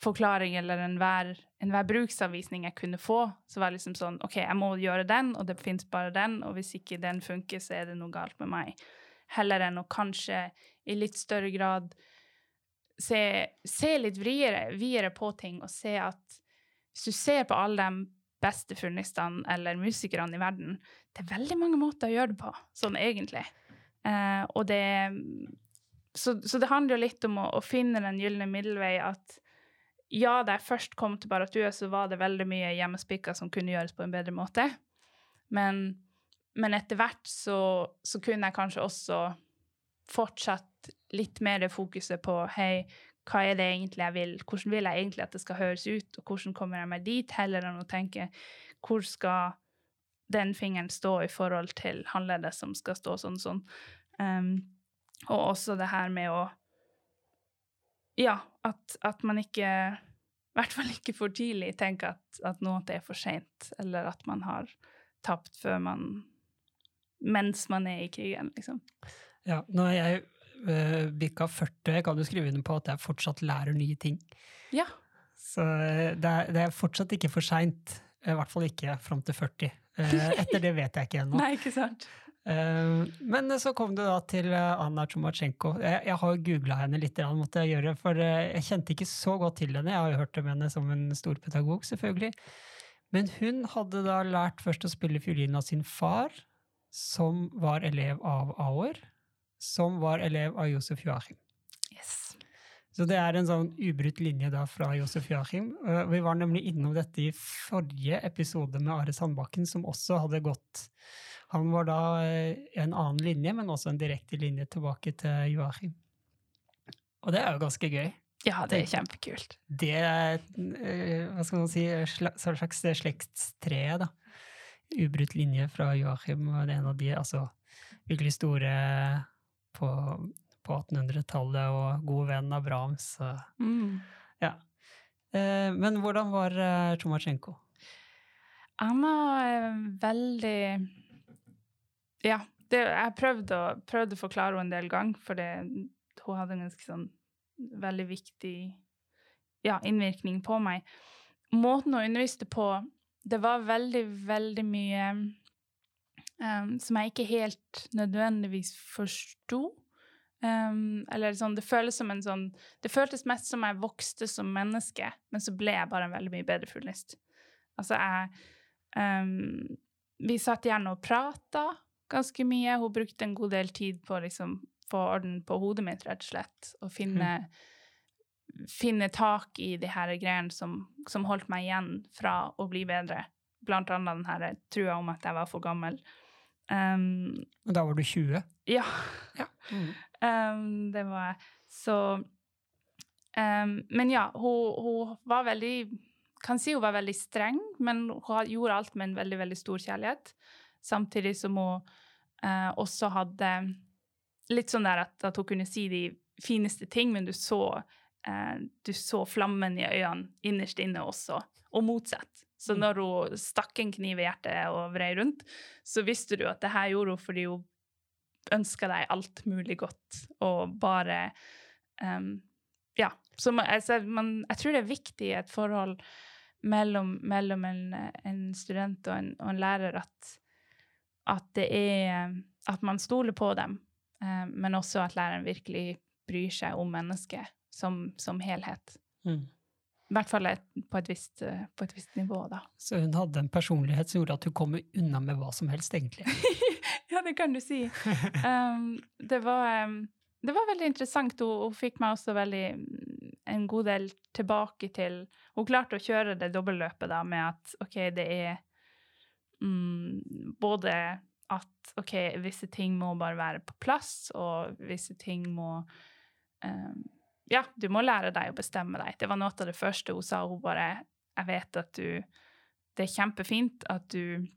forklaring eller enhver, enhver bruksanvisning jeg kunne få, så var det liksom sånn OK, jeg må gjøre den, og det fins bare den, og hvis ikke den funker, så er det noe galt med meg. Heller enn å kanskje i litt større grad se, se litt videre på ting og se at hvis du ser på alle de beste funnistene eller musikerne i verden, det er veldig mange måter å gjøre det på, sånn egentlig. Eh, og det så, så, det handler jo litt om å, å finne den gylne middelvei. At ja, da jeg først kom til Baratua, så var det veldig mye hjemmespikker som kunne gjøres på en bedre måte. Men, men etter hvert så, så, kunne jeg kanskje også fortsatt litt mer fokuset på hei, hva er det egentlig jeg vil, hvordan vil jeg egentlig at det skal høres ut, og hvordan kommer jeg meg dit, heller enn å tenke hvor skal den fingeren stå i forhold til håndleddet som skal stå sånn sånn. Um, og også det her med å Ja, at, at man ikke I hvert fall ikke for tidlig tenker at, at det er for seint, eller at man har tapt før man Mens man er i krigen, liksom. Ja, nå er jeg uh, bikka 40, jeg kan jo skrive under på at jeg fortsatt lærer nye ting. Ja. Så uh, det, er, det, er, fortsatt ikke for seint. I hvert fall ikke fram til 40. Uh, etter det vet jeg ikke ennå. Nei, ikke sant. Eh, men så kom du da til eh, Anna Tsjumatsjenko. Jeg, jeg har googla henne litt, måtte jeg gjøre, for eh, jeg kjente ikke så godt til henne. Jeg har jo hørt om henne som en stor pedagog, selvfølgelig. Men hun hadde da lært først å spille fiolin av sin far, som var elev av Auer, som var elev av Josef Joachim. Yes. Så det er en sånn ubrutt linje da fra Josef Joachim. Vi var nemlig innom dette i forrige episode med Are Sandbakken, som også hadde gått han var da eh, en annen linje, men også en direkte linje tilbake til Joachim. Og det er jo ganske gøy. Ja, det er kjempekult. Det er eh, hva skal man si, slags slektstre, da. Ubrutt linje fra Joachim, det er en av de altså, virkelig store på, på 1800-tallet, og god venn av Brahms. Mm. Ja. Eh, men hvordan var Tsjumatsjenko? Han var veldig Ja. Det, jeg prøvde å, prøvde å forklare henne en del ganger, for hun hadde en ganske sånn veldig viktig ja, innvirkning på meg. Måten hun underviste på, det var veldig, veldig mye um, som jeg ikke helt nødvendigvis forsto. Um, eller sånn, det føles som en sånn Det føltes mest som jeg vokste som menneske, men så ble jeg bare en veldig mye bedre fuglist. Altså, jeg um, Vi satt gjerne og prata ganske mye. Hun brukte en god del tid på å liksom, få orden på hodet mitt, rett og slett. Og finne, mm. finne tak i de her greiene som, som, holdt meg igjen fra å bli bedre. Blant annet den her trua om at jeg var for gammel. Um, da var du 20? Ja. ja. Mm. Um, det var jeg. Så um, Men ja, hun, hun, var veldig Kan si hun var veldig streng, men hun gjorde alt med en veldig, veldig stor kjærlighet. Samtidig som hun uh, også hadde litt sånn der at, at, hun kunne si de fineste ting, men du så, uh, du så flammen i øynene innerst inne også, og motsatt. Så mm. når hun stakk en kniv i hjertet og vrei rundt, så visste du at det her gjorde hun fordi hun ønska deg alt mulig godt, og bare um, Ja. Så man, altså, man, jeg tror det er viktig i et forhold mellom, mellom en, en, student og en, og en lærer at, at, det er At man stoler på dem, um, men også at læreren virkelig bryr seg om mennesket som, som helhet. Mm. I hvert fall på et, visst, eh, på et visst nivå, da. Så hun hadde en personlighet som gjorde at hun kom unna med hva som helst, egentlig? ja, det kan du si. Um, det, var, um, det, var, veldig interessant. Hun, hun, fikk meg også veldig en god del tilbake til Hun klarte å kjøre det dobbeltløpet da, med at OK, det er um, både at OK, visse ting må bare være på plass, og visse ting må um, ja, du må lære deg å bestemme deg. Det var noe av det første hun sa. Hun bare Jeg vet at du Det er kjempefint at du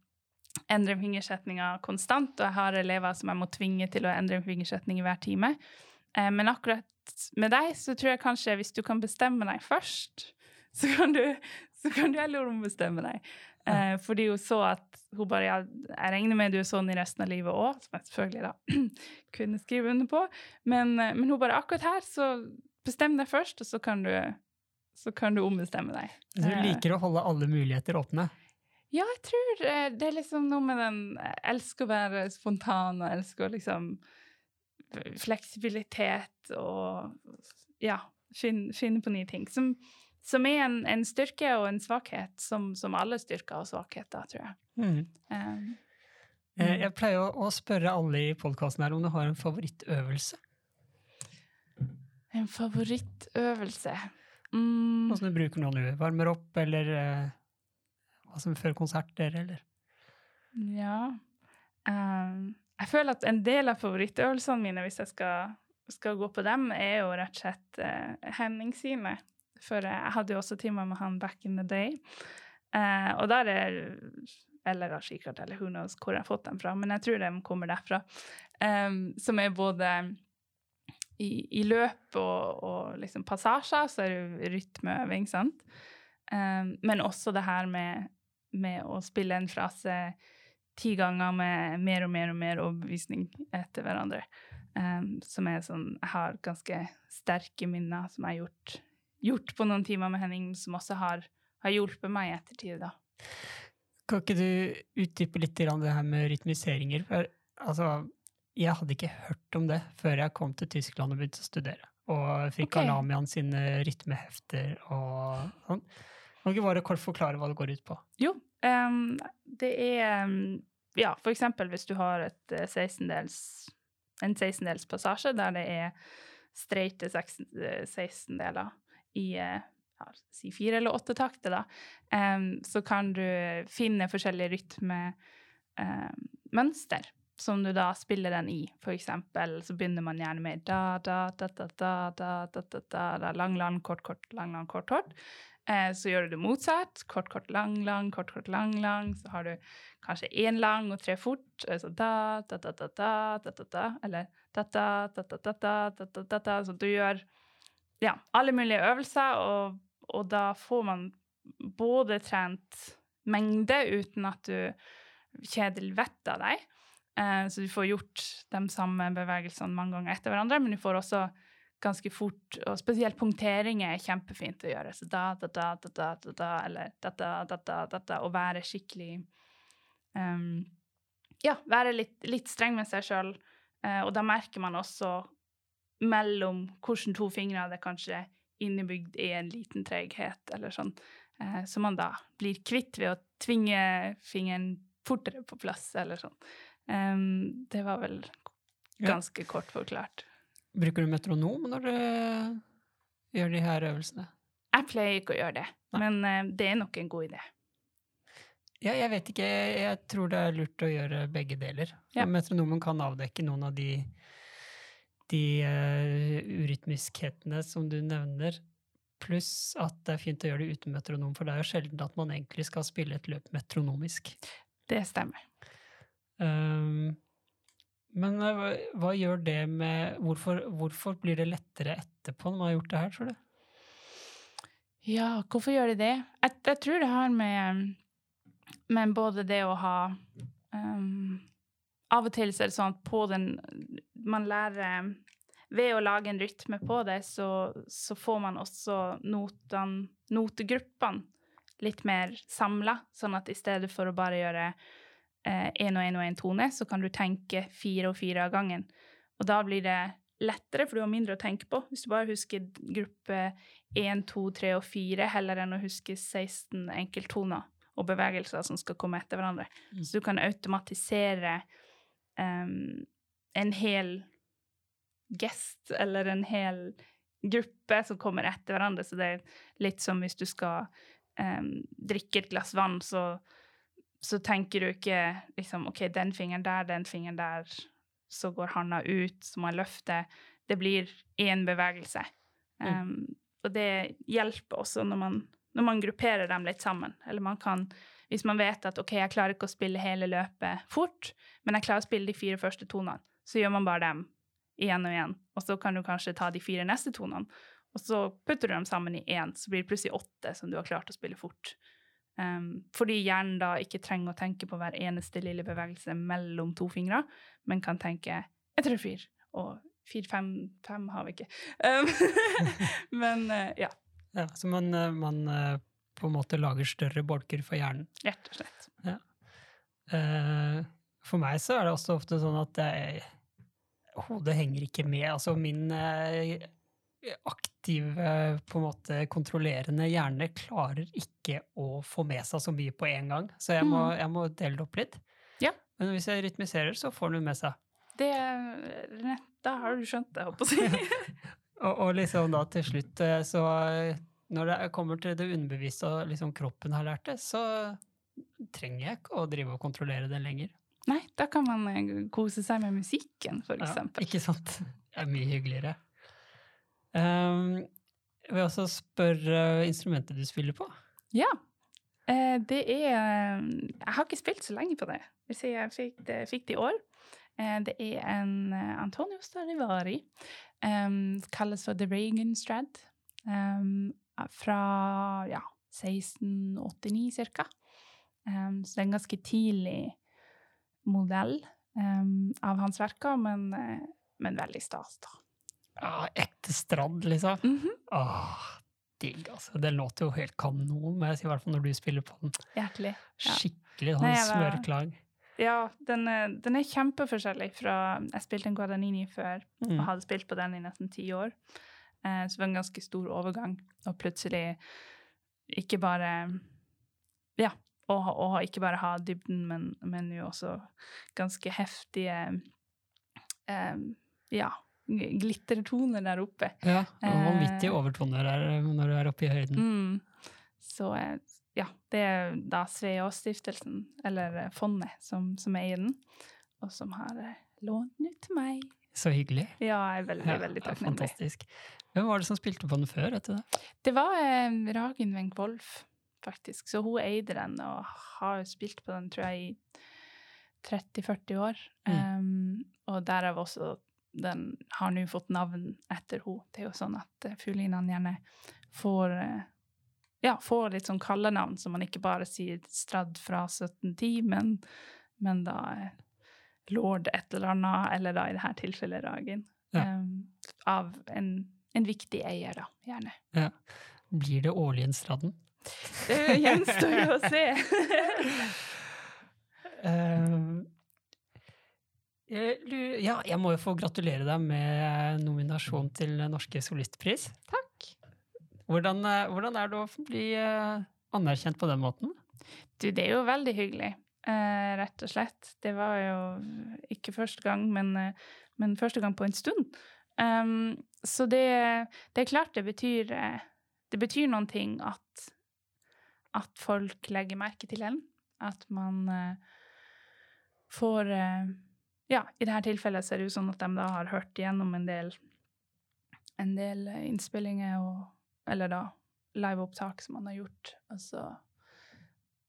endrer fingersetninga konstant, og jeg har elever som jeg må tvinge til å endre en fingersetning i hver time. Eh, men akkurat med deg så tror jeg kanskje hvis du kan bestemme deg først, så kan du, så kan du heller ombestemme deg. Ja. fordi hun så at hun bare ja, Jeg regner med du er sånn i resten av livet òg, som jeg selvfølgelig da kunne skrive under på. Men, eh, men hun bare akkurat her så Bestem deg først, og så kan du, så kan du ombestemme deg. Du eh. liker å holde alle muligheter åpne? Ja, jeg tror eh, det er liksom noe med den Jeg elsker å være spontan og elsker liksom Fleksibilitet og ja, finne, finne på nye ting. Som, som er en, en, styrke og en svakhet, som, som alle styrker og svakheter, tror jeg. Mm. Um, jeg pleier å, å spørre alle i podkasten her om du har en favorittøvelse. En favorittøvelse mm. Åssen du bruker når du varmer opp, eller uh, hva som før konserter, eller Ja. Um, jeg føler at en del av favorittøvelsene mine, hvis jeg skal, skal gå på dem, er jo rett og slett uh, Henning sine. For jeg hadde jo også timer med han back in the day. Uh, og der er Eller Skikart, eller who knows hvor jeg har fått dem fra, men jeg tror de kommer derfra. Um, som er både i, i løp og, og liksom passasjer så er det rytmeøving, sant? Um, men også det her med, med, å spille en frase ti ganger med mer og mer og mer overbevisning etter hverandre. Um, som er sånn Jeg har ganske sterke minner som jeg har gjort, gjort på noen timer med Henning, som også har, har hjulpet meg i ettertid, da. Kan ikke du utdype litt det her med rytmiseringer? For altså, jeg hadde ikke hørt om det før jeg kom til Tyskland og begynte å studere. Og fikk okay. Alamian sine rytmehefter og sånn. Kan du ikke bare kort forklare hva det går ut på? Jo, um, det er um, Ja, for eksempel hvis du har et 16-dels eh, en 16-dels passasje der det er streite 16-deler eh, i eh, ja, si fire eller åtte takter, da, um, så kan du finne forskjellige rytmemønster som du da spiller den i. For eksempel så begynner man gjerne med da, da, da, da, da, da, da, da, da, da lang, lang, kort, kort, lang, lang, kort, kort. Eh, så gjør du det motsatt. Kort, kort, lang, lang, kort, kort, lang, lang. Så har du kanskje én lang og tre fort. Så da, da, da, da, da, da, da, da, eller da, da, da, da, da, da, da, da, da, da. Så du gjør ja, alle mulige øvelser, og, og da får man både trent mengde uten at du kjeder vettet av deg. Eh, så du får gjort de samme bevegelsene mange ganger etter hverandre, men du får også ganske fort, og spesielt punkteringer er kjempefint å gjøre. Så da, da, da, da, da, da, da eller da, da, da, da, da, da, og være skikkelig um, Ja, være litt, litt streng med seg sjøl. Uh, og da merker man også mellom hvordan to fingre det kanskje er innebygd i en liten treghet, eller sånn, uh, som man da blir kvitt ved å tvinge fingeren fortere på plass, eller sånn. Um, det var vel ganske kort forklart. Bruker du metronom når du gjør de her øvelsene? Jeg pleier ikke å gjøre det, Nei. men uh, det er nok en god idé. Ja, jeg vet ikke. Jeg tror det er lurt å gjøre begge deler. Ja. Metronomen kan avdekke noen av de, de uh, urytmiskhetene som du nevner. Pluss at det er fint å gjøre det uten metronom, for det er jo sjelden at man egentlig skal spille et løp metronomisk. Det stemmer. Um, men eh, hva, hva gjør det med hvorfor, hvorfor blir det lettere etterpå når man har gjort det her, tror du? Ja, hvorfor gjør det det? Jeg, jeg tror det har med, med både det å ha um, Av og til så er det sånn at på den Man lærer Ved å lage en rytme på det, så, så får man også notene, notegruppene litt mer samla, sånn at i stedet for å bare gjøre én og én og én tone, så kan du tenke fire og fire av gangen. Og da blir det lettere, for du har mindre å tenke på. Hvis du bare husker gruppe 1, 2, 3 og 4, heller enn å huske 16 enkelttoner og bevegelser som skal komme etter hverandre. Mm. Så du kan automatisere um, en hel gest eller en hel gruppe som kommer etter hverandre. Så det er litt som hvis du skal um, drikke et glass vann, så så tenker du ikke liksom, OK, den fingeren der, den fingeren der, så går handa ut, så må jeg løfte. Det blir én bevegelse. Mm. Um, og det hjelper også når man, når man grupperer dem litt sammen. Eller man kan, hvis man vet at OK, jeg klarer ikke å spille hele løpet fort, men jeg klarer å spille de fire første tonene, så gjør man bare dem igjen og igjen. Og så kan du kanskje ta de fire neste tonene, og så putter du dem sammen i én, så blir det plutselig åtte som du har klart å spille fort. Um, fordi hjernen da ikke trenger å tenke på hver eneste lille bevegelse mellom to fingre, men kan tenke jeg tror fire, og fire, fem, fem har vi ikke. Um, men uh, ja, Ja, så man, eh, man eh, på en måte lager større bolker for hjernen. rett og slett. Eh, for meg så er det også ofte sånn at jeg, hodet henger ikke med. Altså min eh, aktive, på en måte kontrollerende hjerne klarer ikke å få med seg så mye på en gang. Så jeg må, Mm. jeg må dele det opp litt. Ja. Men hvis jeg rytmiserer, så får den med seg. Det, Renette, da har du skjønt det, holdt på å si. Og, og liksom da til slutt, eh, så eh, når det kommer til det underbevisste og liksom kroppen har lært det, så trenger jeg ikke å drive og kontrollere det lenger. Nei, da kan man eh, kose seg med musikken, for Ja, eksempel. ikke sant? Det er mye hyggeligere. Um, jeg vil også spørre instrumentet du spiller på. Ja. Eh, det er eh, Jeg har ikke spilt så lenge på det. Jeg, fikk det, fikk det i år. Eh, det er en Antonio Stradivari. Um, kalles for The Reagan Strad. Um, fra ja, 1689 cirka. Um, så det er en ganske tidlig modell um, av hans verker, men, men veldig stas, da. Ah, ekte Strand, liksom. Mhm. Åh, digg, altså. Den låter jo helt kanon, må jeg si, i hvert fall når du spiller på den. Hjertelig. Ja. Skikkelig sånn var- smørklang. Ja, den er, den er kjempeforskjellig fra Jeg spilte en Guadagnini før og Mm. hadde spilt på den i nesten ti år. Eh, så det var en ganske stor overgang. Og plutselig ikke bare Ja, og, og, ikke bare ha dybden, men, men jo også ganske heftige um, Ja, glittertoner der oppe. Ja, og Eh. vanvittige overtoner her eh, når du er oppe i høyden. Mm. Så eh, ja, det er da Sveaas-stiftelsen, eller eh, fondet, som, som eier den, og som har eh, lånt den ut til meg. Så hyggelig. Ja, jeg er veldig, Ja, veldig takknemlig. fantastisk. Hvem var det som spilte på den før, vet du det? Det var eh, Ragen Wenck Wolff, faktisk. Så hun eide den og har spilt på den, tror jeg, i 30-40 år. Mm. Um, og derav også den har nå fått navn etter henne. Det er jo sånn at uh, fuglinene gjerne får uh, ja, får litt sånn kallenavn, så man ikke bare sier Stradd fra 1710, men, men da eh, lord et eller annet, eller da i dette tilfellet Ragen. Ja. Um, av en, en viktig eier, da, gjerne. Ja. Blir det årlig en Stradden? Det gjenstår jo å se. Eh, lu- ja, jeg må jo få gratulere deg med nominasjon til Norske solistpris. Takk. Hvordan, eh, hvordan er det å bli eh, anerkjent på den måten? Du, det er jo veldig hyggelig, eh, rett og slett. Det var jo ikke første gang, men, eh, men første gang på en stund. Um, så det, det er klart det betyr eh, Det betyr noen ting at, at folk legger merke til en. At man eh, får eh, Ja, i dette tilfellet så er det ut sånn at de da har hørt igjennom en del en del eh, innspillinger og Eller da liveopptak som man har gjort. Og så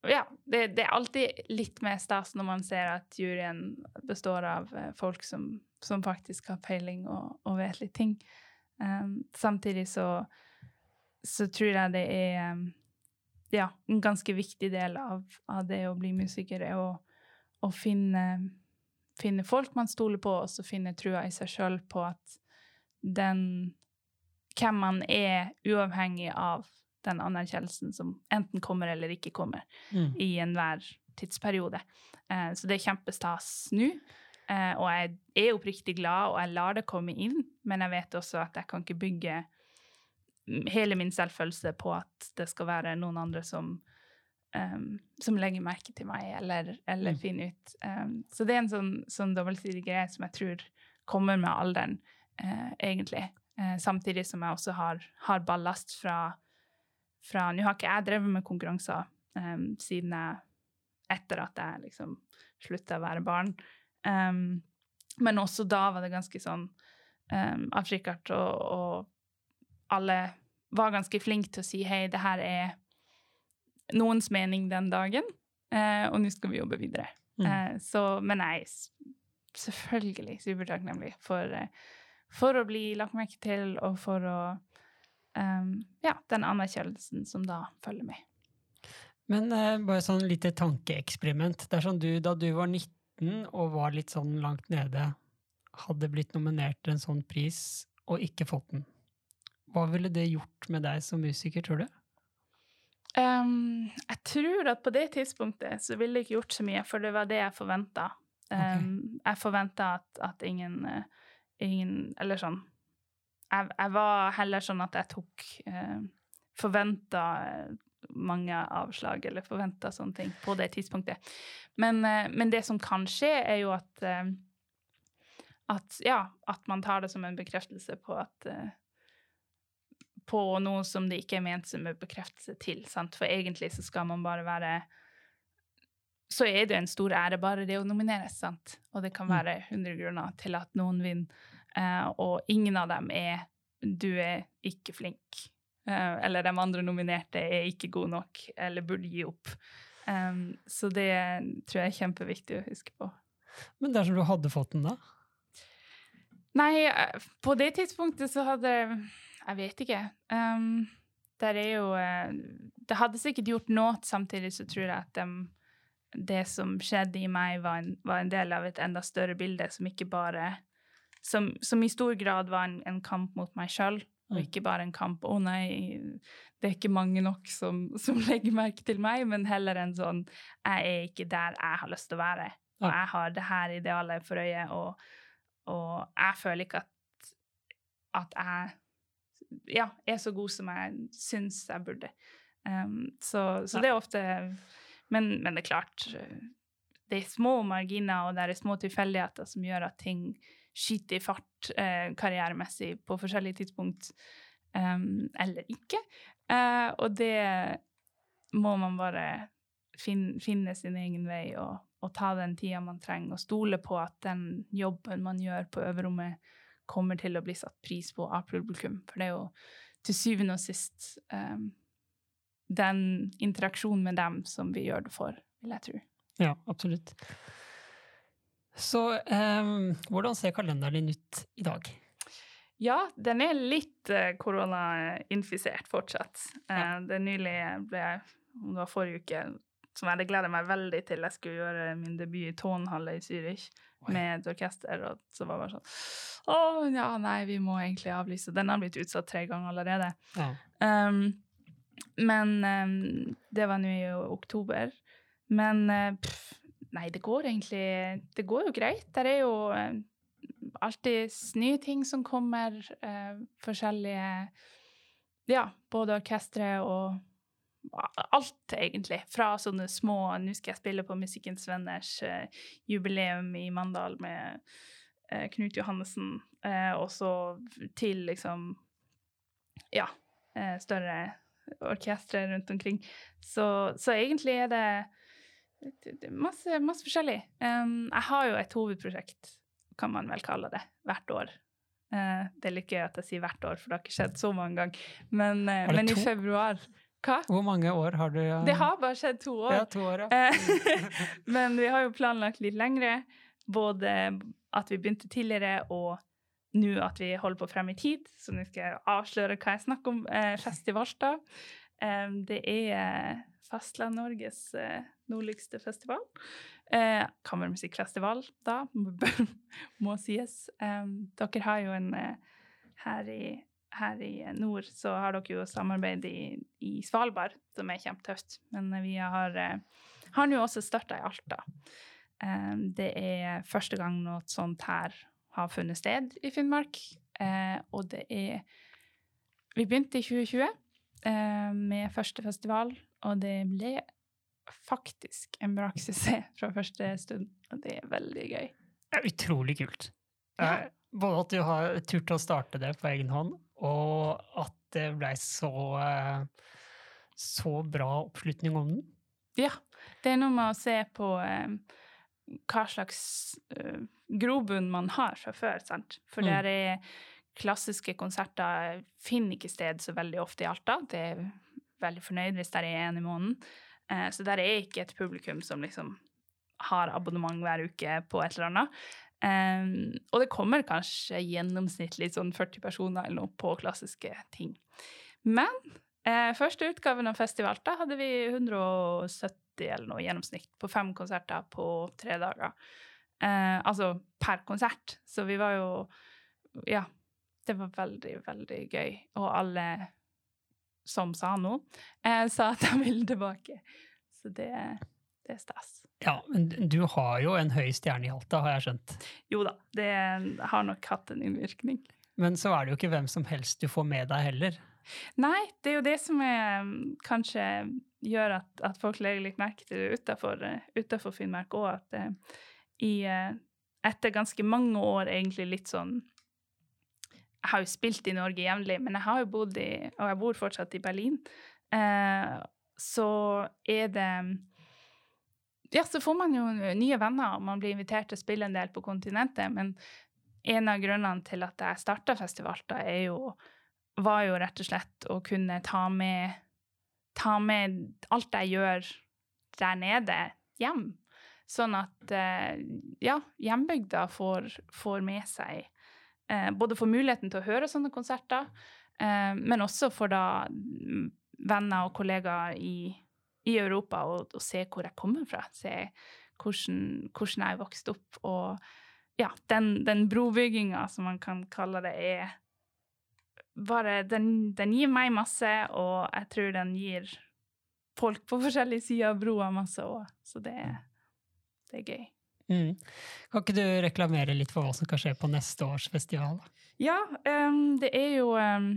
ja, det, det er alltid litt mer stas når man ser at juryen består av eh, folk som, som faktisk har peiling og, og vet litt ting. Um, samtidig så, så tror jeg det er um, ja, en ganske viktig del av, av det å bli musiker, er å, å finne, finne folk man stoler på, og så finne trua i seg sjøl på at den Hvem man er, uavhengig av den anerkjennelsen som enten kommer eller ikke kommer Mm. i enhver tidsperiode. Eh, så det er kjempestas nå. Eh, og jeg er oppriktig glad, og jeg lar det komme inn, men jeg vet også at jeg kan ikke bygge hele min selvfølelse på at det skal være noen andre som, em, som legger merke til meg, eller, eller Mm. finner ut. Um, så det er en sånn, sånn dobbeltsidig greie som jeg tror kommer med alderen, uh, egentlig. Uh, samtidig som jeg også har, har ballast fra fra Nå har ikke jeg drevet med konkurranser um, siden jeg Etter at jeg liksom slutta å være barn. Um, men også da var det ganske sånn um, Afrikart og, og alle var ganske flinke til å si hei, det her er noens mening den dagen, eh, og nå skal vi jobbe videre. Mm. Eh, så, men jeg er selvfølgelig supertakknemlig for, eh, for å bli lagt merke til, og for å um, Ja, den anerkjennelsen som da følger med. Men eh, bare sånn lite tankeeksperiment. Det er sånn du, da du var 19 og var litt sånn langt nede, hadde blitt nominert til en sånn pris og ikke fått den. Hva ville det gjort med deg som musiker, tror du? Um, jeg tror at på det tidspunktet så ville det ikke gjort så mye, for det var det jeg forventa. Um, Jeg forventa at, at ingen, eh, ingen Eller sånn jeg, jeg var heller sånn at jeg tok uh, Forventa mange avslag, eller forventa sånne ting, på det tidspunktet. Men, uh, men det som kan skje, er jo at uh, at, ja, at man tar det som en bekreftelse på at eh, på noe som det ikke er ment som en bekreftelse til. Sant? For egentlig så skal man bare være Så er det en stor ære bare det å nomineres, sant? Og det kan Mm. være 100 grunner til at noen vinner, eh, og ingen av dem er 'du er ikke flink', eh, eller 'de andre nominerte er ikke gode nok', eller 'burde gi opp'. Um, så det tror jeg er kjempeviktig å huske på. Men dersom du hadde fått den, da? Nei, eh, på det tidspunktet så hadde Jeg vet ikke. Um, der er jo eh, Det hadde sikkert gjort noe, samtidig så tror jeg at dem- det som skjedde i meg, var en, var en del av et enda større bilde, som ikke bare Som, som i stor grad var en, en kamp mot meg sjøl, og Mm. ikke bare en kamp 'Å nei, det er ikke mange nok som, som legger merke til meg', men heller en sånn 'Jeg er ikke der jeg har lyst til å være', og jeg har det her idealet for øye, og og jeg føler ikke at, at jeg ja, er så god som jeg syns jeg burde. Um, så, så det er ofte men, men det er klart Det er små marginer, og det er små tilfeldigheter som gjør at ting skyter i fart eh, karrieremessig på forskjellige tidspunkt. Um, eller ikke. Uh, og det må man bare finne, finne sin egen vei og, og ta den tida man trenger, og stole på at den jobben man gjør på øverrommet, kommer til å bli satt pris på av publikum. For det er jo til syvende og sist um, den interaksjonen med dem som vi gjør det for, vil jeg tro. Ja, absolutt. Så um, hvordan ser kalenderen din ut i dag? Ja, den er litt uh, koronainfisert fortsatt. Ja. Det nylig ble jeg, om det var forrige uke, som jeg hadde gleda meg veldig til. Jeg skulle gjøre min debut i Tårnhalle i Zürich. Med et orkester, og så var det bare sånn Å, ja, nei, vi må egentlig avlyse. Den har blitt utsatt tre ganger allerede. Ja. Um, men um, det var nå i oktober. Men uh, pff, nei, det går egentlig Det går jo greit. Der er jo uh, alltid nye ting som kommer. Uh, forskjellige Ja, både orkestre og alt, egentlig. Fra sånne små Nå skal jeg spille på Musikkens Venners uh, jubileum i Mandal med uh, Knut Johannessen, uh, og så til liksom Ja, større orkestre rundt omkring. Så, så egentlig er det masse, masse forskjellig. Jeg har jo et hovedprosjekt, kan man vel kalle det, hvert år. Det er litt gøy at jeg sier hvert år, for det har ikke skjedd så mange ganger. Men, men i februar Hva? Hvor mange år har du? ja? Det har bare skjedd to år. Ja, to år, ja. Eh, Men vi har jo planlagt litt lengre. Både at vi begynte tidligere, og nå at vi holder på frem i tid. Så nå skal jeg avsløre hva jeg snakker om. Eh, Festivalstad. Eh, det er Fastland-Norges eh, nordligste festival. Eh, Kammermusikkfestival, da, må sies. Eh, dere har jo en eh, her i her i nord så har dere jo samarbeid i, i Svalbard, som er kjempetøft. Men vi har, eh, har nå også starta i Alta. Eh, det er første gang noe sånt her har funnet sted i Finnmark. Eh, og det er Vi begynte i 2020 eh, med første festival, og det ble faktisk en braksuksess fra første stund. Og det er veldig gøy. Det er utrolig kult. Ja. Både at du har turt å starte det på egen hånd, og at det blei så, eh, så bra oppslutning om den. Ja, det er noe med å se på eh, hva slags eh, grobunn man har fra før, sant? For Mm. der er klassiske konserter finner ikke sted så veldig ofte i Alta. Det er veldig fornøyd hvis det er en i måneden. Eh, så der er ikke et publikum som liksom har abonnement hver uke på et eller annet. Um, og det kommer kanskje gjennomsnittlig sånn 40 personer eller noe på klassiske ting. Men eh, første utgaven av Festivalta hadde vi 170 eller noe gjennomsnitt på fem konserter på tre dager. Eh, altså per konsert. Så vi var jo Ja. Det var veldig, veldig gøy. Og alle som sa noe, eh, sa at de ville tilbake. Så det, det er stas. Ja, men du har jo en høy stjerne i Alta, har jeg skjønt. Jo da, det har nok hatt en innvirkning. Men så er det jo ikke hvem som helst du får med deg heller. Nei, det er jo det som er, kanskje gjør at, at folk legger litt merke til det utenfor Finnmark òg, at eh, i, eh, etter ganske mange år egentlig litt sånn Jeg har jo spilt i Norge jevnlig, men jeg har jo bodd i Og jeg bor fortsatt i Berlin. Eh, så er det Ja, så får man jo nye venner, og man blir invitert til å spille en del på kontinentet. Men en av grunnene til at jeg starta er jo var jo rett og slett å kunne ta med, ta med alt jeg gjør der nede, hjem. Sånn at eh, ja, hjembygda får, får med seg eh, Både får muligheten til å høre sånne konserter, eh, men også for da venner og kollegaer i, i Europa og, og se hvor jeg kommer fra. Se hvordan, hvordan jeg vokst opp. Og ja, den, den brobygginga, som man kan kalle det, er bare den, den gir meg masse, og jeg tror den gir folk på forskjellige sider av broa masse òg. Så det, det er gøy. Mm. Kan ikke du reklamere litt for hva som kan skje på neste års festival? Ja, um, det er jo um,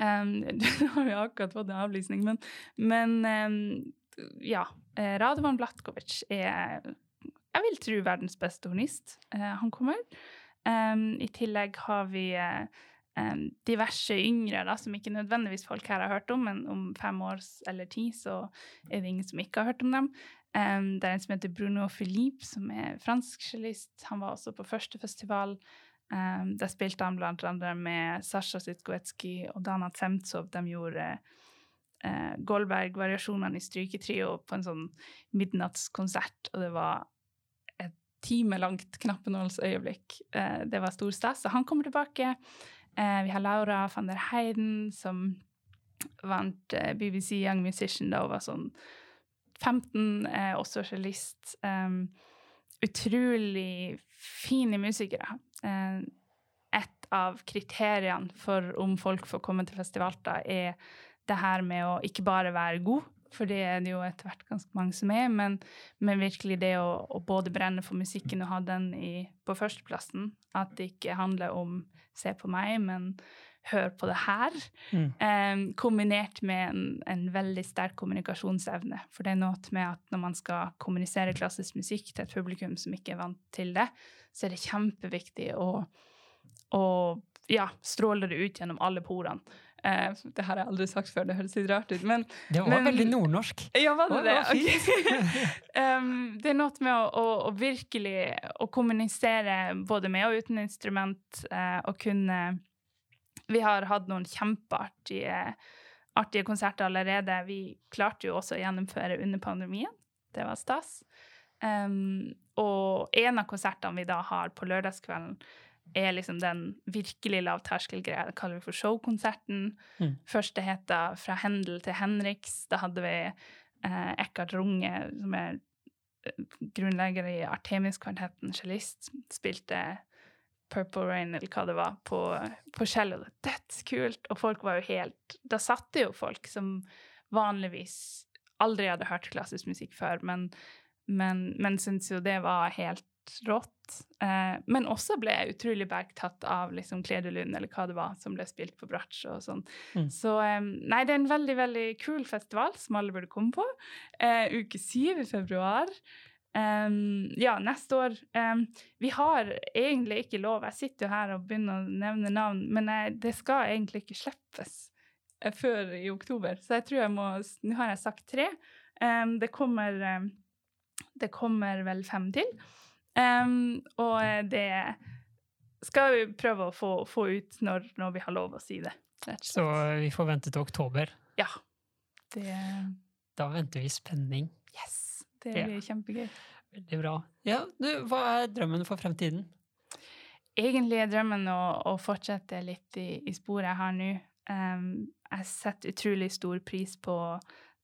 um, du har vi akkurat fått en avlysning, men, men um, ja. eh, Radovan Blatkovic er, jeg vil tro, verdens beste hornist. Uh, han kommer. Um, I tillegg har vi uh, diverse yngre da, som ikke nødvendigvis folk her har hørt om, men om fem år eller ti så er det ingen som ikke har hørt om dem. Em, det er en som heter Bruno Philippe, som er fransk cellist. Han var også på første festival. Um, der spilte han blant annet med Sasha Sitkoetski og Dana Temtsov. De gjorde uh, Goldberg-variasjonene i stryketrio på en sånn midnattskonsert, og det var et timelangt knappenålsøyeblikk. Uh, det var stor stas. Så han kommer tilbake. Uh, vi har Laura van der Heiden, som vant eh, BBC Young Musician da hun var sånn 15, eh, også cellist. Um, utrolig fine musikere. Uh, et av kriteriene for om folk får komme til festivaler, er det her med å ikke bare være god, for det er det jo etter hvert ganske mange som er, men, men virkelig det å, å, både brenne for musikken og ha den i, på førsteplassen. At det ikke handler om 'se på meg', men hør på det her. Mm. Um, kombinert med en, en, veldig sterk kommunikasjonsevne. For det er noe med at når man skal kommunisere klassisk musikk til et publikum som ikke er vant til det, så er det kjempeviktig å, å ja, stråle det ut gjennom alle porene. Uh, det har jeg aldri sagt før, det høres litt rart ut. Men, det var men, veldig nordnorsk. Ja, var det det? Okay. um, det er noe med å, å, å, virkelig å kommunisere både med og uten instrument, uh, og kunne vi har hatt noen kjempeartige artige konserter allerede. Vi klarte jo også å gjennomføre under pandemien. Det var stas. Um, og en av konsertene vi da har på lørdagskvelden, er liksom den virkelig lavterskelgreia. Det kaller vi for showkonserten. Mm. Første heter 'Fra Hendel til Henriks'. Da hadde vi eh, Eckhart Runge, som er eh, grunnlegger i Artemis-kvartetten, cellist, spilte Purple Rain, eller hva det var, på, på cello. Dødskult! Og folk var jo helt Da satte jo folk som vanligvis aldri hadde hørt klassisk musikk før, men, men, men syntes jo det var helt rått. Eh, men også ble jeg utrolig bergtatt av liksom Kledelund, eller hva det var, som ble spilt på bratsj og sånn. Mm. Så eh, nei, det er en veldig, veldig kul festival som alle burde komme på. Eh, uke syv i februar. Um, ja, neste år um, Vi har egentlig ikke lov Jeg sitter jo her og begynner å nevne navn, men jeg, det skal egentlig ikke slippes uh, før i oktober. Så jeg tror jeg må Nå har jeg sagt tre. Um, det kommer Det kommer vel fem til. og eh, det skal vi prøve å få, få ut når, når, vi har lov å si det. Så vi får vente til oktober? Ja. Det... Da venter vi spenning. Yes. Det blir ja. kjempegøy. Veldig bra. Ja, du, hva er drømmen for fremtiden? Egentlig er drømmen å, å fortsette litt i, i, sporet jeg har nå. Um, jeg setter utrolig stor pris på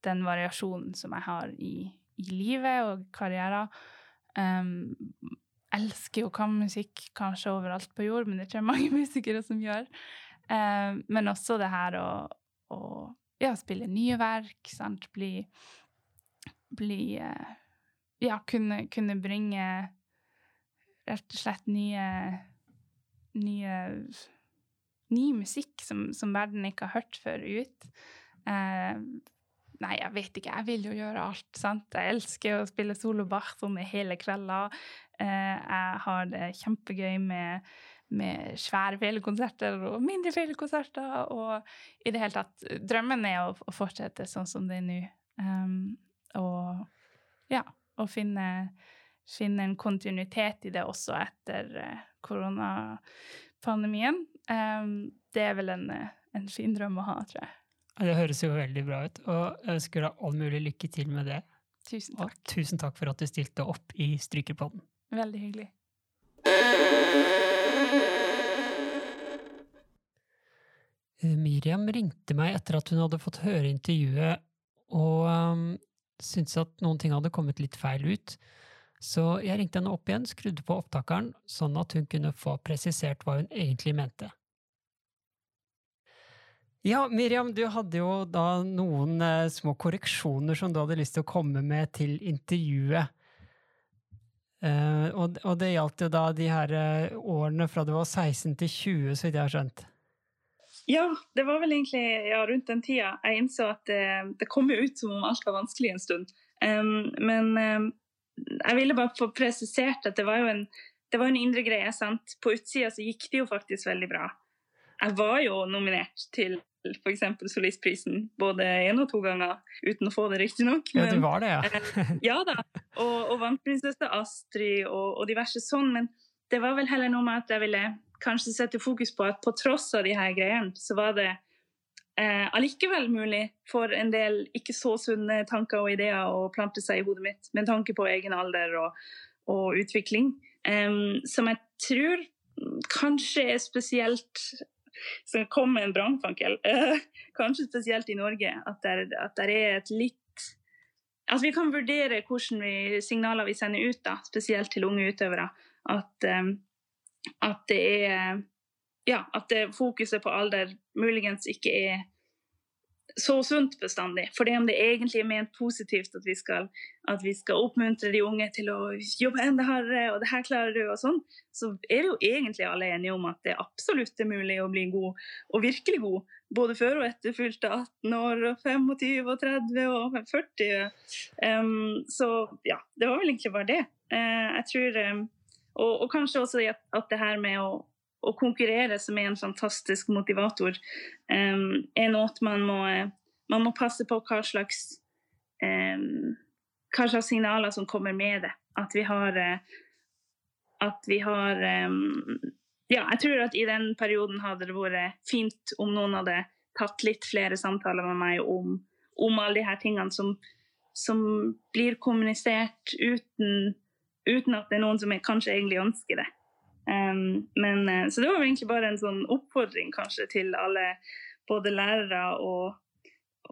den variasjonen som jeg har i, i livet og karrieren. Um, elsker jo kammermusikk kanskje overalt på jord, men det er ikke mange musikere som gjør. Um, men også det her å, å ja, spille nye verk, sant? bli bli eh, Ja, kunne, kunne, bringe rett og slett nye Nye Ny musikk som, som verden ikke har hørt før, ut. Eh, nei, jeg vet ikke. Jeg vil jo gjøre alt, sant. Jeg elsker å spille solo Bach sånn hele kvelda. Eh, jeg har det kjempegøy med med svære felekonserter og mindre felekonserter. Og i det hele tatt Drømmen er å, å fortsette sånn som det er nå. Um, og ja, å finne, finne, en kontinuitet i det også etter uh, koronapandemien. Um, det er vel en, en, fin drøm å ha, tror jeg. Det høres jo veldig bra ut, og jeg ønsker deg all mulig lykke til med det. Tusen takk. Og tusen takk for at du stilte opp i Strykerpodden. Veldig hyggelig. Eh, Miriam ringte meg etter at hun hadde fått høre intervjuet, og um, syntes at noen ting hadde kommet litt feil ut. Så jeg ringte henne opp igjen, skrudde på opptakeren, sånn at hun kunne få presisert hva hun egentlig mente. Ja, Miriam, du hadde jo da noen eh, små korreksjoner som du hadde lyst til å komme med til intervjuet. Eh, og, og, det gjaldt jo da de her eh, årene fra du var 16 til 20, så vidt jeg har skjønt. Ja, det var vel egentlig ja, rundt den tida jeg innså at det, det kom jo ut som om alt var vanskelig en stund. Um, men um, jeg ville bare få presisert at det var jo en, det var en indre greie. sant? På utsida så gikk det jo faktisk veldig bra. Jeg var jo nominert til f.eks. Solistprisen både én og to ganger, uten å få det, riktignok. Ja, du var det, ja. Eh, ja da. Og, og vant prinsesse Astrid og, og diverse sånn. Men det var vel heller noe med at jeg ville kanskje setter fokus på at på tross av de her greiene, så var det eh, allikevel mulig for en del ikke så sunne tanker og ideer å plante seg i hodet mitt med tanke på egen alder og, og utvikling, um, som jeg tror kanskje er spesielt som kom med en brannfankel, Uh, kanskje spesielt i Norge. At det, er et litt At vi kan vurdere hvordan signaler vi sender ut, da, spesielt til unge utøvere. At, um, at det er Ja, at det fokuset på alder muligens ikke er så sunt bestandig. For det om det egentlig er ment positivt at vi, skal, at vi skal oppmuntre de unge til å jobbe enda hardere, og det her klarer du, og sånn, så er det jo egentlig alle enige om at det absolutt er mulig å bli god, og virkelig god. Både før og etter fylte 18 år, og 25 og 30 og 40. Um, så ja, det var vel egentlig bare det. Uh, jeg tror um, og, og, kanskje også at, at det her med å å konkurrere, som er en fantastisk motivator, um, er noe man må, man må passe på hva slags, um, hva slags signaler som kommer med det. At vi har At vi har um, Ja, jeg tror at i den perioden hadde det vært fint om noen hadde tatt litt flere samtaler med meg om, om alle de her tingene som, som blir kommunisert uten, uten at det er noen som kanskje egentlig ønsker det. Um, men, uh, så det var egentlig bare en sånn oppfordring kanskje til alle, både lærere og,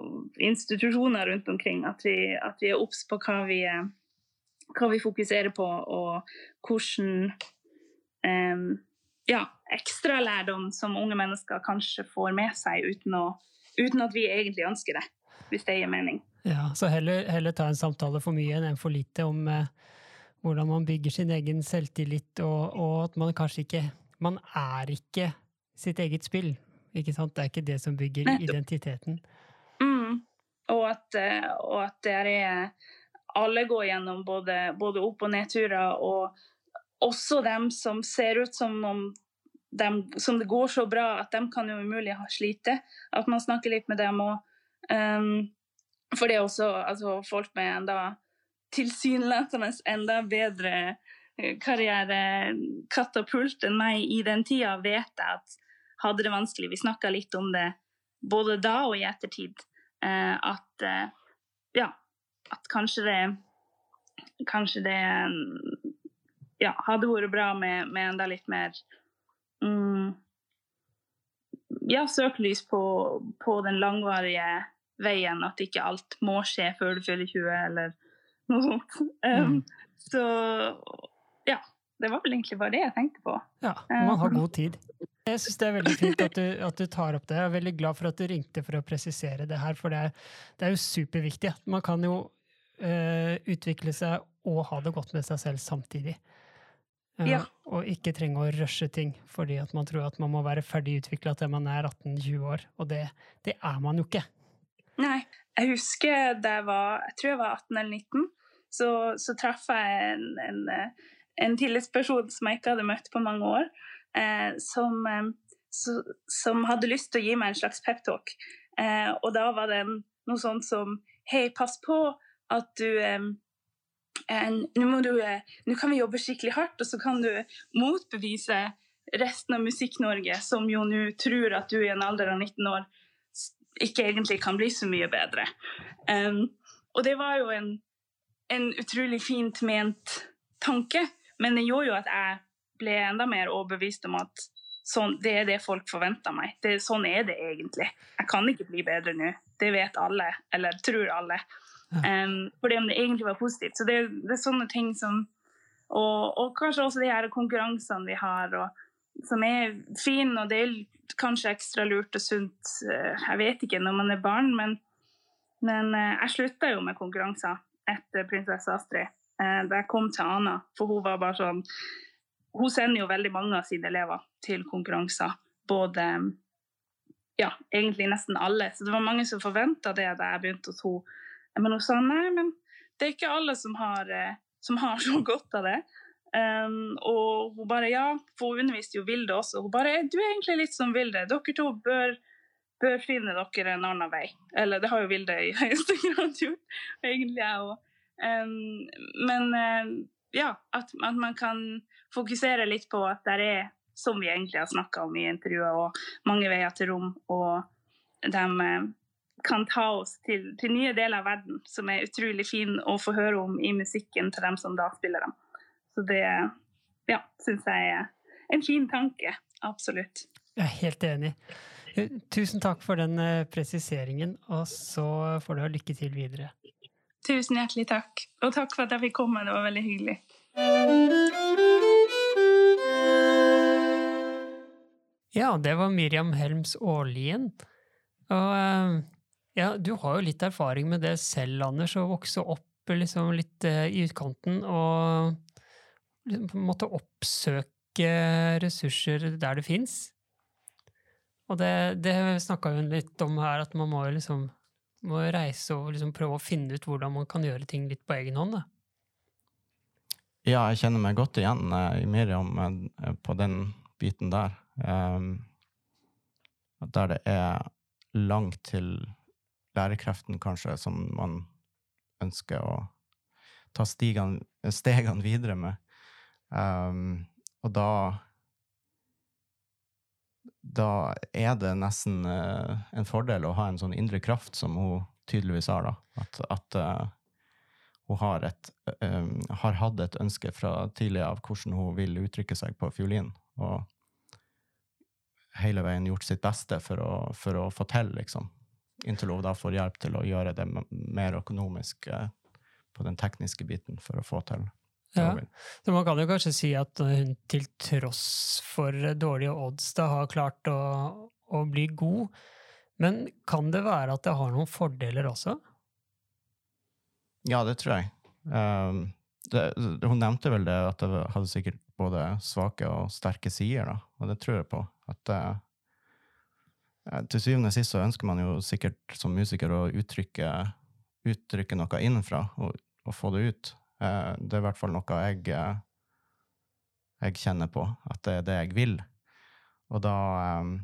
og institusjoner rundt omkring, at vi, at vi er obs på hva vi, eh, hva vi, fokuserer på, og hvordan um, ja, ekstralærdom som unge mennesker kanskje får med seg uten, å, uten, at vi egentlig ønsker det, hvis det gir mening. Ja, Så heller, heller ta en samtale for mye enn for lite om uh hvordan man bygger sin egen selvtillit, og, og, at man kanskje ikke Man er ikke sitt eget spill. Ikke sant? Det er ikke det som bygger identiteten. Mm. Og, at, eh, og at det er Alle går gjennom både, både opp- og nedturer, og også dem som ser ut som om dem, som det går så bra at de kan jo umulig ha slite. At man snakker litt med dem òg. Um, ehm, for det er også altså, folk med enda tilsynelatende enda bedre eh, karrierekatapult enn meg i den tida, vet jeg at hadde det vanskelig. Vi snakka litt om det både da og i ettertid. Eh, at eh, ja, at kanskje det Kanskje det ja, hadde vært bra med, med enda litt mer mm, ja, søkelys på, på den langvarige veien. At ikke alt må skje før du fyller 20, eller noe sånt. Um, mm. Så ja. Det var vel egentlig bare det jeg tenkte på. Ja, man har god tid. Jeg syns det er veldig fint at du, at du, tar opp det. Jeg er veldig glad for at du ringte for å presisere det her, for det er, det er jo superviktig. Man kan jo uh, utvikle seg og ha det godt med seg selv samtidig. Uh, ja. Og ikke trenge å rushe ting fordi at man tror at man må være ferdig utvikla til man er 18-20 år. Og det, det, er man jo ikke. Nei. Jeg husker da jeg var jeg tror jeg var 18 eller 19, så, så traff jeg en, en, en, tillitsperson som jeg ikke hadde møtt på mange år, eh, som, eh, så, som, hadde lyst til å gi meg en slags peptalk. Eh, og da var det noe sånt som Hei, pass på at eh, eh du, eh, nå kan vi jobbe skikkelig hardt, og så kan du motbevise resten av Musikk-Norge, som jo nå tror at du i en alder av 19 år ikke egentlig kan bli så mye bedre. Um, og det var jo en, en, utrolig fint ment tanke, men det gjorde jo at jeg ble enda mer overbevist om at sånn, det er det folk forventer meg. Det, sånn er det egentlig. Jeg kan ikke bli bedre nå. Det vet alle, eller tror alle. Um, fordi om det egentlig var positivt. Så det, det er sånne ting som og, og, kanskje også de her konkurransene vi har, og, som er fin, og det er kanskje ekstra lurt og sunt, eh, jeg vet ikke, når man er barn, men, men eh, jeg slutta jo med konkurranser etter prinsesse Astrid eh, da jeg kom til Ana, for hun var bare sånn Hun sender jo veldig mange av sine elever til konkurranser, både ja, egentlig nesten alle. Så det var mange som forventa det da jeg begynte hos henne. Men hun sa nei, men det er ikke alle som har, som har så godt av det. Um, og hun bare Ja, for hun underviste jo Vilde også. Hun bare Du er egentlig litt som Vilde. Dere to bør, bør finne dere en annen vei. Eller det har jo Vilde i høyeste grad gjort, egentlig jeg òg. Um, men uh, ja, at, at, man kan fokusere litt på at det er, som vi egentlig har snakka om i intervjuet, og mange veier til rom, og de uh, kan ta oss til, til, nye deler av verden som er utrolig fin å få høre om i musikken til dem som da spiller dem. Så det ja, syns jeg er en fin tanke. Absolutt. Jeg er helt enig. Eh, Tusen takk for den eh, presiseringen, og så får du ha lykke til videre. Tusen hjertelig takk. Og takk for at jeg fikk komme. Det var veldig hyggelig. Ja, det var Miriam Helms Aarlien. Og eh, ja, du har jo litt erfaring med det selv, Anders, å vokse opp liksom litt i utkanten og på en måte oppsøke ressurser der det fins. Og det, det snakka hun litt om her, at man må liksom må reise og liksom prøve å finne ut hvordan man kan gjøre ting litt på egen hånd. Da. Ja, jeg kjenner meg godt igjen eh, i Miriam eh, på den biten der. Um, der det er langt til lærekreften, kanskje, som man ønsker å ta stigene, stegene videre med. Um, og da da er det nesten uh, en fordel å ha en sånn indre kraft som hun tydeligvis har. da. At, at uh, hun har, et, um, har hatt et ønske fra tidlig av hvordan hun vil uttrykke seg på fiolin. Og hele veien gjort sitt beste for å, for å få til, liksom. Inntil hun da får hjelp til å gjøre det mer økonomisk uh, på den tekniske biten for å få til. Ja. Så man kan jo kanskje si at hun til tross for dårlige odds da har klart å, å bli god. Men kan det være at det har noen fordeler også? Ja, det tror jeg. Um, det, hun nevnte vel det at det hadde sikkert både svake og sterke sider, da. Og det tror jeg på. At uh, til syvende og sist så ønsker man jo sikkert som musiker å uttrykke, uttrykke noe innenfra og, og få det ut. Uh, det er i hvert fall noe jeg, uh, jeg kjenner på, at det er det jeg vil. Og da, um,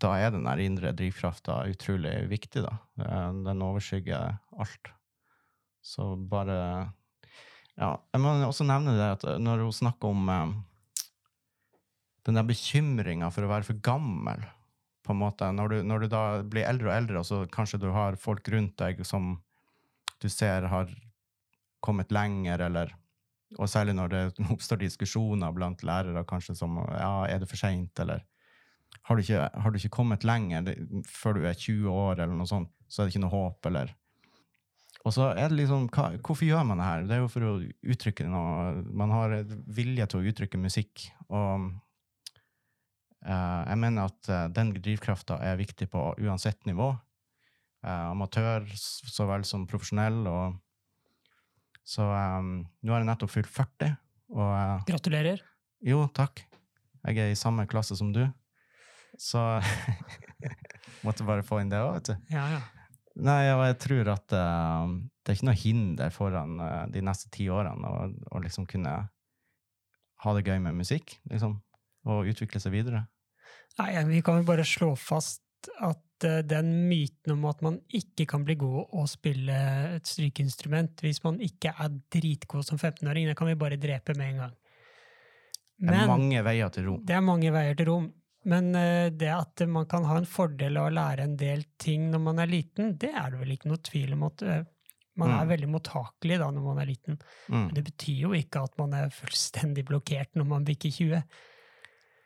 da er den der indre drivkrafta utrolig viktig, da. Den overskygger alt. Så bare Ja, jeg må også nevne det at når hun snakker om den der bekymringa for å være for gammel, på en måte, når du, når du da blir eldre og eldre, og så kanskje du har folk rundt deg som du ser har kommet lenger, eller Og særlig når det oppstår diskusjoner blant lærere, kanskje som Ja, er det for seint, eller har du, ikke, har du ikke kommet lenger det, før du er 20 år, eller noe sånt, så er det ikke noe håp, eller Og så er det liksom hva, Hvorfor gjør man det her? Det er jo for å uttrykke noe Man har vilje til å uttrykke musikk, og uh, jeg mener at uh, den drivkrafta er viktig på uansett nivå. Uh, amatør så vel som profesjonell, og så um, nå har jeg nettopp fylt 40. Og, uh, Gratulerer. Jo, takk. Jeg er i samme klasse som du. Så måtte bare få inn det òg, vet du. Ja, ja. Nei, og jeg tror at uh, det er ikke noe hinder foran uh, de neste ti årene å, å liksom kunne ha det gøy med musikk, liksom. Og utvikle seg videre. Nei, vi kan jo bare slå fast at den myten om at man ikke kan bli god å spille et strykeinstrument hvis man ikke er dritgod som 15-åring, det kan vi bare drepe med en gang. det er mange veier til rom. Det er mange veier til rom. Men uh, det at man kan ha en fordel av å lære en del ting når man er liten, det er det vel ikke noe tvil om at uh, man Mm. er veldig mottakelig da når man er liten. Mm. Men det betyr jo ikke at man er fullstendig blokkert når man bikker 20.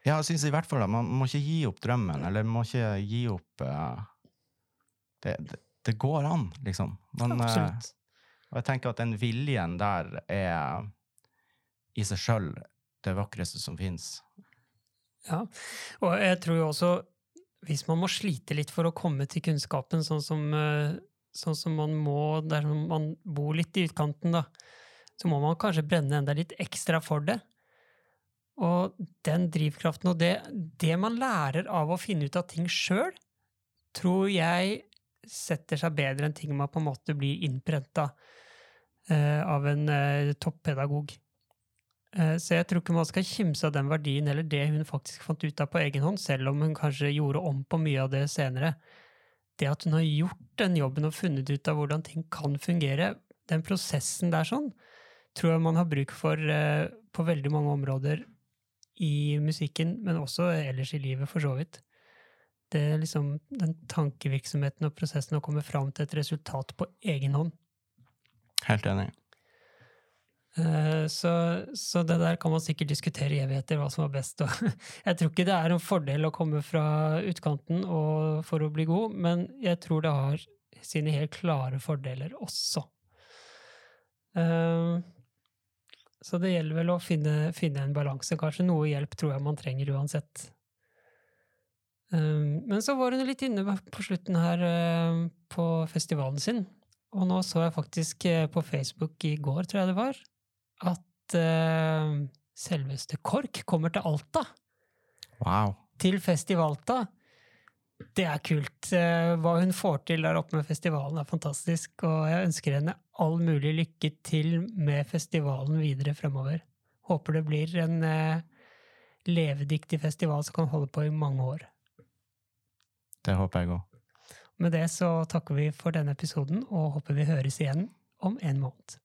Ja, jeg synes i hvert fall at man må ikke gi opp drømmen, eller man må ikke gi opp uh, det, det, det går an, liksom. Man, uh, Absolutt. og jeg tenker at den viljen der er i seg sjøl det vakreste som fins. Ja, og jeg tror jo også hvis man må slite litt for å komme til kunnskapen, sånn som, eh, sånn som man må der man bor litt i utkanten, da, så må man kanskje brenne enda litt ekstra for det. Og den drivkraften og det, det man lærer av å finne ut av ting sjøl, tror jeg setter seg bedre enn ting man på en måte blir innprenta eh, av en eh, toppedagog. Eh, Så jeg tror ikke man skal kimse av den verdien eller det hun faktisk fant ut av på egen hånd, selv om hun kanskje gjorde om på mye av det senere. Det at hun har gjort den jobben og funnet ut av hvordan ting kan fungere, den prosessen der sånn, tror jeg man har bruk for eh, på veldig mange områder i musikken, men også ellers i livet, for så vidt. Det er liksom den tankevirksomheten og prosessen å komme fram til et resultat på egen hånd. Helt enig. Eh, Så, så det der kan man sikkert diskutere i evigheter, hva som var best. Jeg tror ikke det er en fordel å komme fra utkanten og, for å bli god, men jeg tror det har sine helt klare fordeler også. Så det gjelder vel å finne, finne en balanse. Kanskje noe hjelp tror jeg man trenger uansett. Eh, Men så var hun litt inne på slutten her eh, på festivalen sin. Og nå så jeg faktisk eh, på Facebook i går, tror jeg det var, at eh, selveste KORK kommer til Alta. Wow. Til Festivalta. Det er kult. Eh, Hva hun får til der oppe med festivalen, er fantastisk. Og jeg ønsker henne all mulig lykke til med festivalen videre fremover. Håper det blir en eh, levedyktig festival som kan holde på i mange år. Det håper jeg òg. Med det så takker vi for denne episoden, og håper vi høres igjen om en måned.